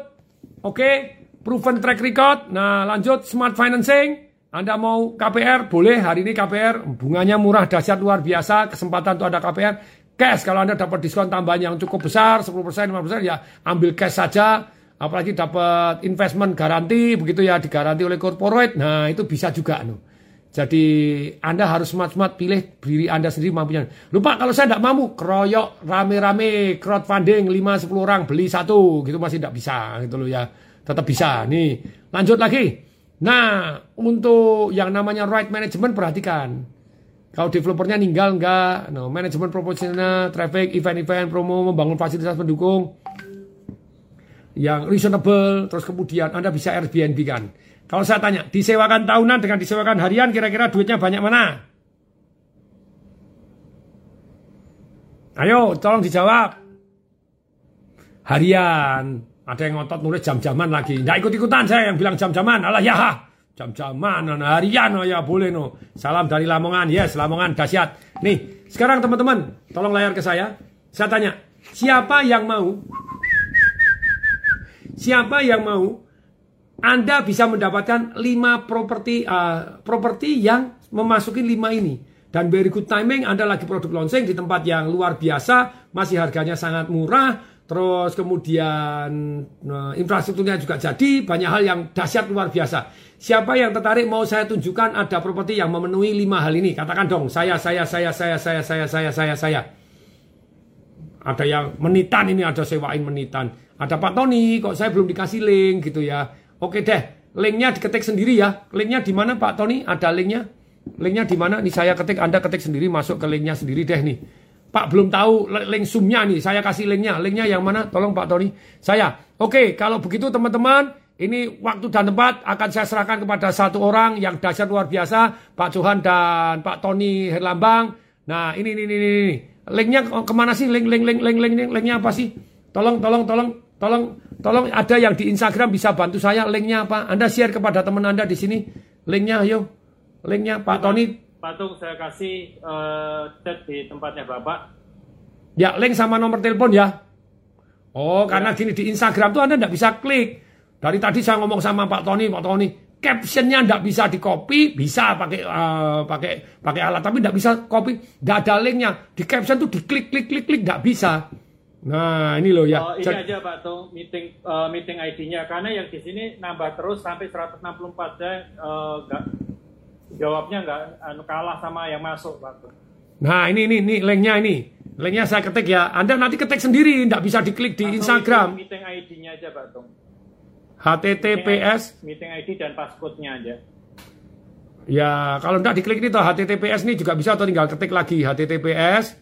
Oke, proven track record. Nah, lanjut smart financing. Anda mau KPR, boleh. Hari ini KPR, bunganya murah, dahsyat luar biasa. Kesempatan untuk ada KPR. Cash, kalau Anda dapat diskon tambahan yang cukup besar, 10%, 5%, ya ambil cash saja. Apalagi dapat investment garanti, begitu ya, digaranti oleh corporate. Nah, itu bisa juga. No. Jadi Anda harus smart-smart pilih diri Anda sendiri mampunya. Lupa kalau saya tidak mampu, keroyok rame-rame crowdfunding 5-10 orang beli satu gitu masih tidak bisa gitu loh ya. Tetap bisa. Nih, lanjut lagi. Nah, untuk yang namanya right management perhatikan. Kalau developernya ninggal enggak, no, manajemen proporsional, traffic, event-event, promo, membangun fasilitas pendukung yang reasonable, terus kemudian Anda bisa Airbnb kan. Kalau saya tanya, disewakan tahunan dengan disewakan harian, kira-kira duitnya banyak mana? Ayo, tolong dijawab. Harian. Ada yang ngotot nulis jam-jaman lagi. Nggak ikut-ikutan saya yang bilang jam-jaman. Alah ya, jam-jaman, harian, oh ya boleh no. Salam dari Lamongan, yes, Lamongan, dahsyat. Nih, sekarang teman-teman, tolong layar ke saya. Saya tanya, siapa yang mau? Siapa yang mau anda bisa mendapatkan 5 properti uh, properti yang memasuki 5 ini. Dan very good timing, Anda lagi produk launching di tempat yang luar biasa, masih harganya sangat murah, terus kemudian uh, infrastrukturnya juga jadi, banyak hal yang dahsyat luar biasa. Siapa yang tertarik mau saya tunjukkan ada properti yang memenuhi 5 hal ini? Katakan dong, saya, saya, saya, saya, saya, saya, saya, saya, saya. Ada yang menitan ini, ada sewain menitan. Ada Pak Tony, kok saya belum dikasih link gitu ya Oke deh, linknya diketik sendiri ya. Linknya di mana Pak Tony? Ada linknya? Linknya di mana? Nih saya ketik, Anda ketik sendiri, masuk ke linknya sendiri deh nih. Pak belum tahu link zoomnya nih, saya kasih linknya. Linknya yang mana? Tolong Pak Tony. Saya. Oke, kalau begitu teman-teman, ini waktu dan tempat akan saya serahkan kepada satu orang yang dahsyat luar biasa, Pak Johan dan Pak Tony Herlambang. Nah, ini ini ini ini. Linknya ke mana sih? Link link link link link linknya apa sih? Tolong tolong tolong Tolong tolong ada yang di Instagram bisa bantu saya linknya apa? Anda share kepada teman Anda di sini linknya ayo. Linknya Pak Tony. Patung saya kasih uh, chat di tempatnya Bapak. Ya, link sama nomor telepon ya. Oh, ya. karena gini di Instagram tuh Anda tidak bisa klik. Dari tadi saya ngomong sama Pak Tony, Pak Tony, captionnya tidak bisa di copy, bisa pakai uh, pakai pakai alat, tapi tidak bisa copy, tidak ada linknya. Di caption tuh diklik klik klik klik tidak bisa. Nah, ini loh ya. Uh, ini aja Pak Tung meeting uh, meeting ID-nya karena yang di sini nambah terus sampai 164 saya uh, gak, jawabnya nggak anu, kalah sama yang masuk Pak Tung. Nah, ini ini ini linknya ini. Linknya saya ketik ya. Anda nanti ketik sendiri, tidak bisa diklik di Instagram. Meeting ID-nya aja Pak Tung. HTTPS meeting ID dan passcode-nya aja. Ya, kalau tidak diklik ini toh HTTPS ini juga bisa atau tinggal ketik lagi HTTPS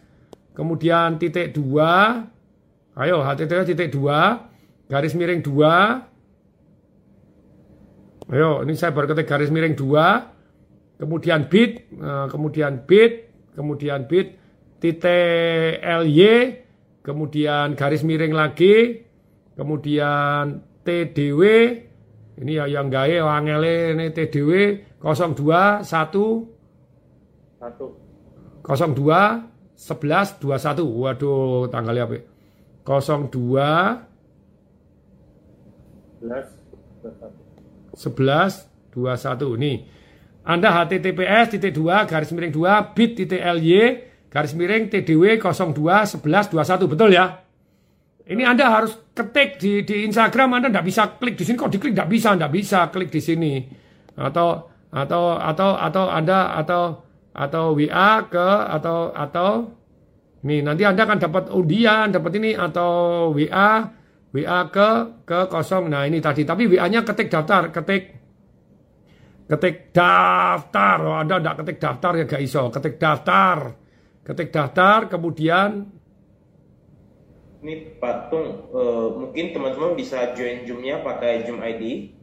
kemudian titik dua Ayo HTTP titik dua garis miring dua. Ayo, ini saya baru ketik garis miring dua, kemudian bit, eh, kemudian bit, kemudian bit, titik LY, kemudian garis miring lagi, kemudian TDW, ini ya yang gawe wangele ini TDW 02 1 1 02 11 21. Waduh, tanggalnya apa? 02 11 21 nih Anda HTTPS titik 2 garis miring 2 bit titik LY garis miring TDW 02 11 21 betul ya ini Anda harus ketik di, di Instagram Anda tidak bisa klik di sini kok diklik tidak bisa tidak bisa klik di sini atau atau atau atau Anda atau atau WA ke atau atau Nih, nanti Anda akan dapat undian, dapat ini atau WA, WA ke ke kosong. Nah, ini tadi. Tapi WA-nya ketik daftar, ketik ketik daftar. Oh, Anda tidak ketik daftar ya gak iso. Ketik daftar. Ketik daftar, kemudian ini patung uh, mungkin teman-teman bisa join Zoom-nya pakai Zoom ID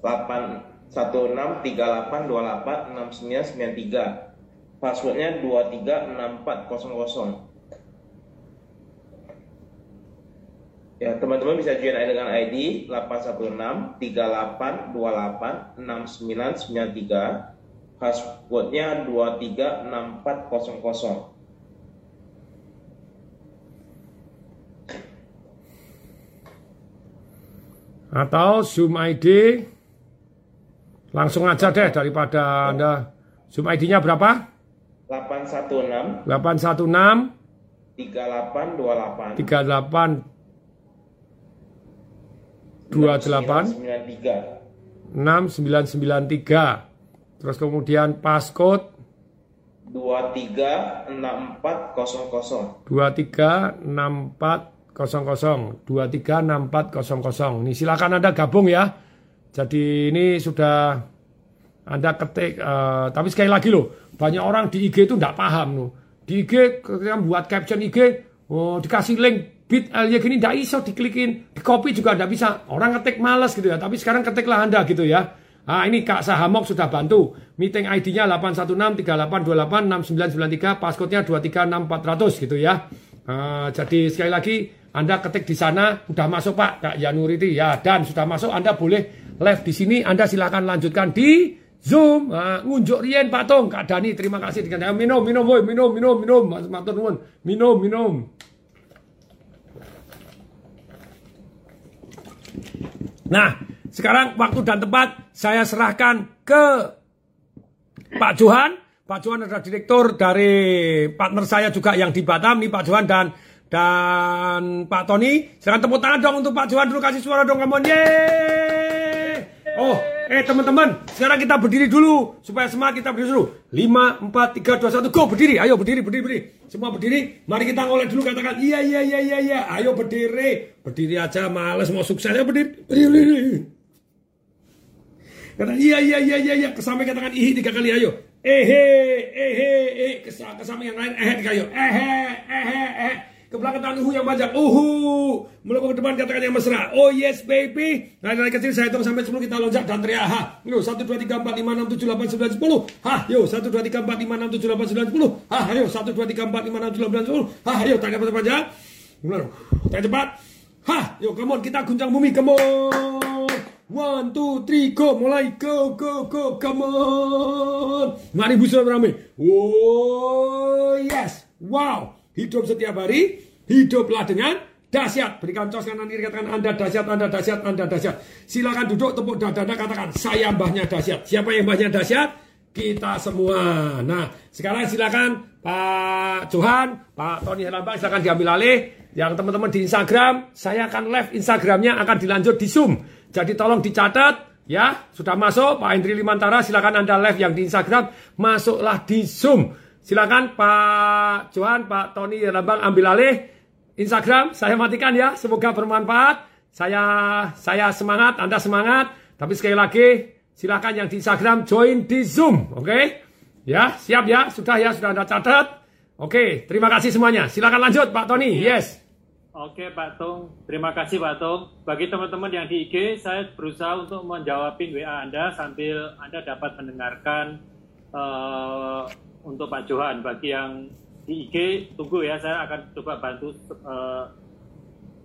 81638286993 passwordnya 236400 Ya, teman-teman bisa join dengan ID 816 3828 6993. Passwordnya 236400. Atau Zoom ID langsung aja deh daripada Anda. Zoom ID-nya berapa? 816 816 3828 38 28 93 6993. Terus kemudian passcode? 236400 236400 236400. Ini silakan Anda gabung ya. Jadi ini sudah Anda ketik eh, tapi sekali lagi loh, banyak orang di IG itu tidak paham loh. Di IG ketika buat caption IG oh dikasih link bit ya gini tidak iso diklikin, di copy juga tidak bisa. Orang ketik males gitu ya, tapi sekarang ketiklah Anda gitu ya. Nah, ini Kak Sahamok sudah bantu. Meeting ID-nya 816386993, passcode-nya 236400 gitu ya. Nah, jadi sekali lagi Anda ketik di sana sudah masuk Pak Kak Yanuriti ya dan sudah masuk Anda boleh live di sini Anda silakan lanjutkan di Zoom. Nah, ngunjuk rien Pak Tong, Kak Dani terima kasih dengan minum minum woi minum minum minum Mas matur. Minum minum. Nah, sekarang waktu dan tempat saya serahkan ke Pak Johan. Pak Johan adalah direktur dari partner saya juga yang di Batam nih Pak Johan dan dan Pak Tony. Silakan tepuk tangan dong untuk Pak Johan dulu kasih suara dong kamu. Oh, eh teman-teman, sekarang kita berdiri dulu supaya semangat kita berdiri dulu. 5 4 3 2 1 go berdiri. Ayo berdiri, berdiri, berdiri. Semua berdiri. Mari kita ngoleh dulu katakan iya iya iya iya iya. Ayo berdiri. Berdiri aja males mau sukses ya berdiri. Berdiri. Kata iya iya iya iya iya kesampe katakan ihi tiga kali ayo. Ehe ehe eh kesampe yang lain ehe ayo. Ehe ehe ehe ke belakang tangan uhu yang panjang. Uhu. Melengkung ke depan katakan yang mesra. Oh yes baby. Nah dari kecil saya hitung sampai 10 kita loncat dan teriak. Ha. Yo 1 2 3 4 5 6 7 8 9 10. Ha. Yo 1 2 3 4 5 6 7 8 9 10. Ha. Ayo 1 2 3 4 5 6 7 8 10. Ha. Ayo tangan panjang. Benar. Tangan cepat. Ha. Yo come on kita guncang bumi. Come on. One, two, three, go, mulai, go, go, go, come on. Mari busur rame. Oh, yes. Wow. Hidup setiap hari, hiduplah dengan dahsyat. Berikan cos kanan kiri katakan Anda dahsyat, Anda dahsyat, Anda dahsyat. Silakan duduk tepuk dada katakan saya mbahnya dahsyat. Siapa yang mbahnya dahsyat? Kita semua. Nah, sekarang silakan Pak Johan, Pak Tony Herlambang silakan diambil alih. Yang teman-teman di Instagram, saya akan live Instagramnya akan dilanjut di Zoom. Jadi tolong dicatat ya, sudah masuk Pak Hendri Limantara silakan Anda live yang di Instagram, masuklah di Zoom. Silakan Pak Johan, Pak Tony Lambang ambil alih Instagram, saya matikan ya, semoga bermanfaat. Saya saya semangat, Anda semangat, tapi sekali lagi silakan yang di Instagram join di Zoom, oke? Okay? Ya, siap ya, sudah ya, sudah Anda catat. Oke, okay, terima kasih semuanya. Silakan lanjut Pak Tony. Yes. Oke Pak Tung, terima kasih Pak Tung. Bagi teman-teman yang di IG, saya berusaha untuk menjawabin WA Anda sambil Anda dapat mendengarkan uh, untuk Pak Johan. Bagi yang di IG, tunggu ya, saya akan coba bantu uh,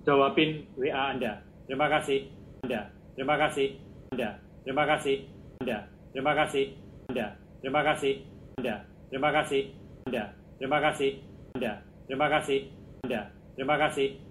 jawabin WA Anda. Terima kasih Anda. Terima kasih Anda. Terima kasih Anda. Terima kasih Anda. Terima kasih Anda. Terima kasih Anda. Terima kasih Anda. Terima kasih Anda. Terima kasih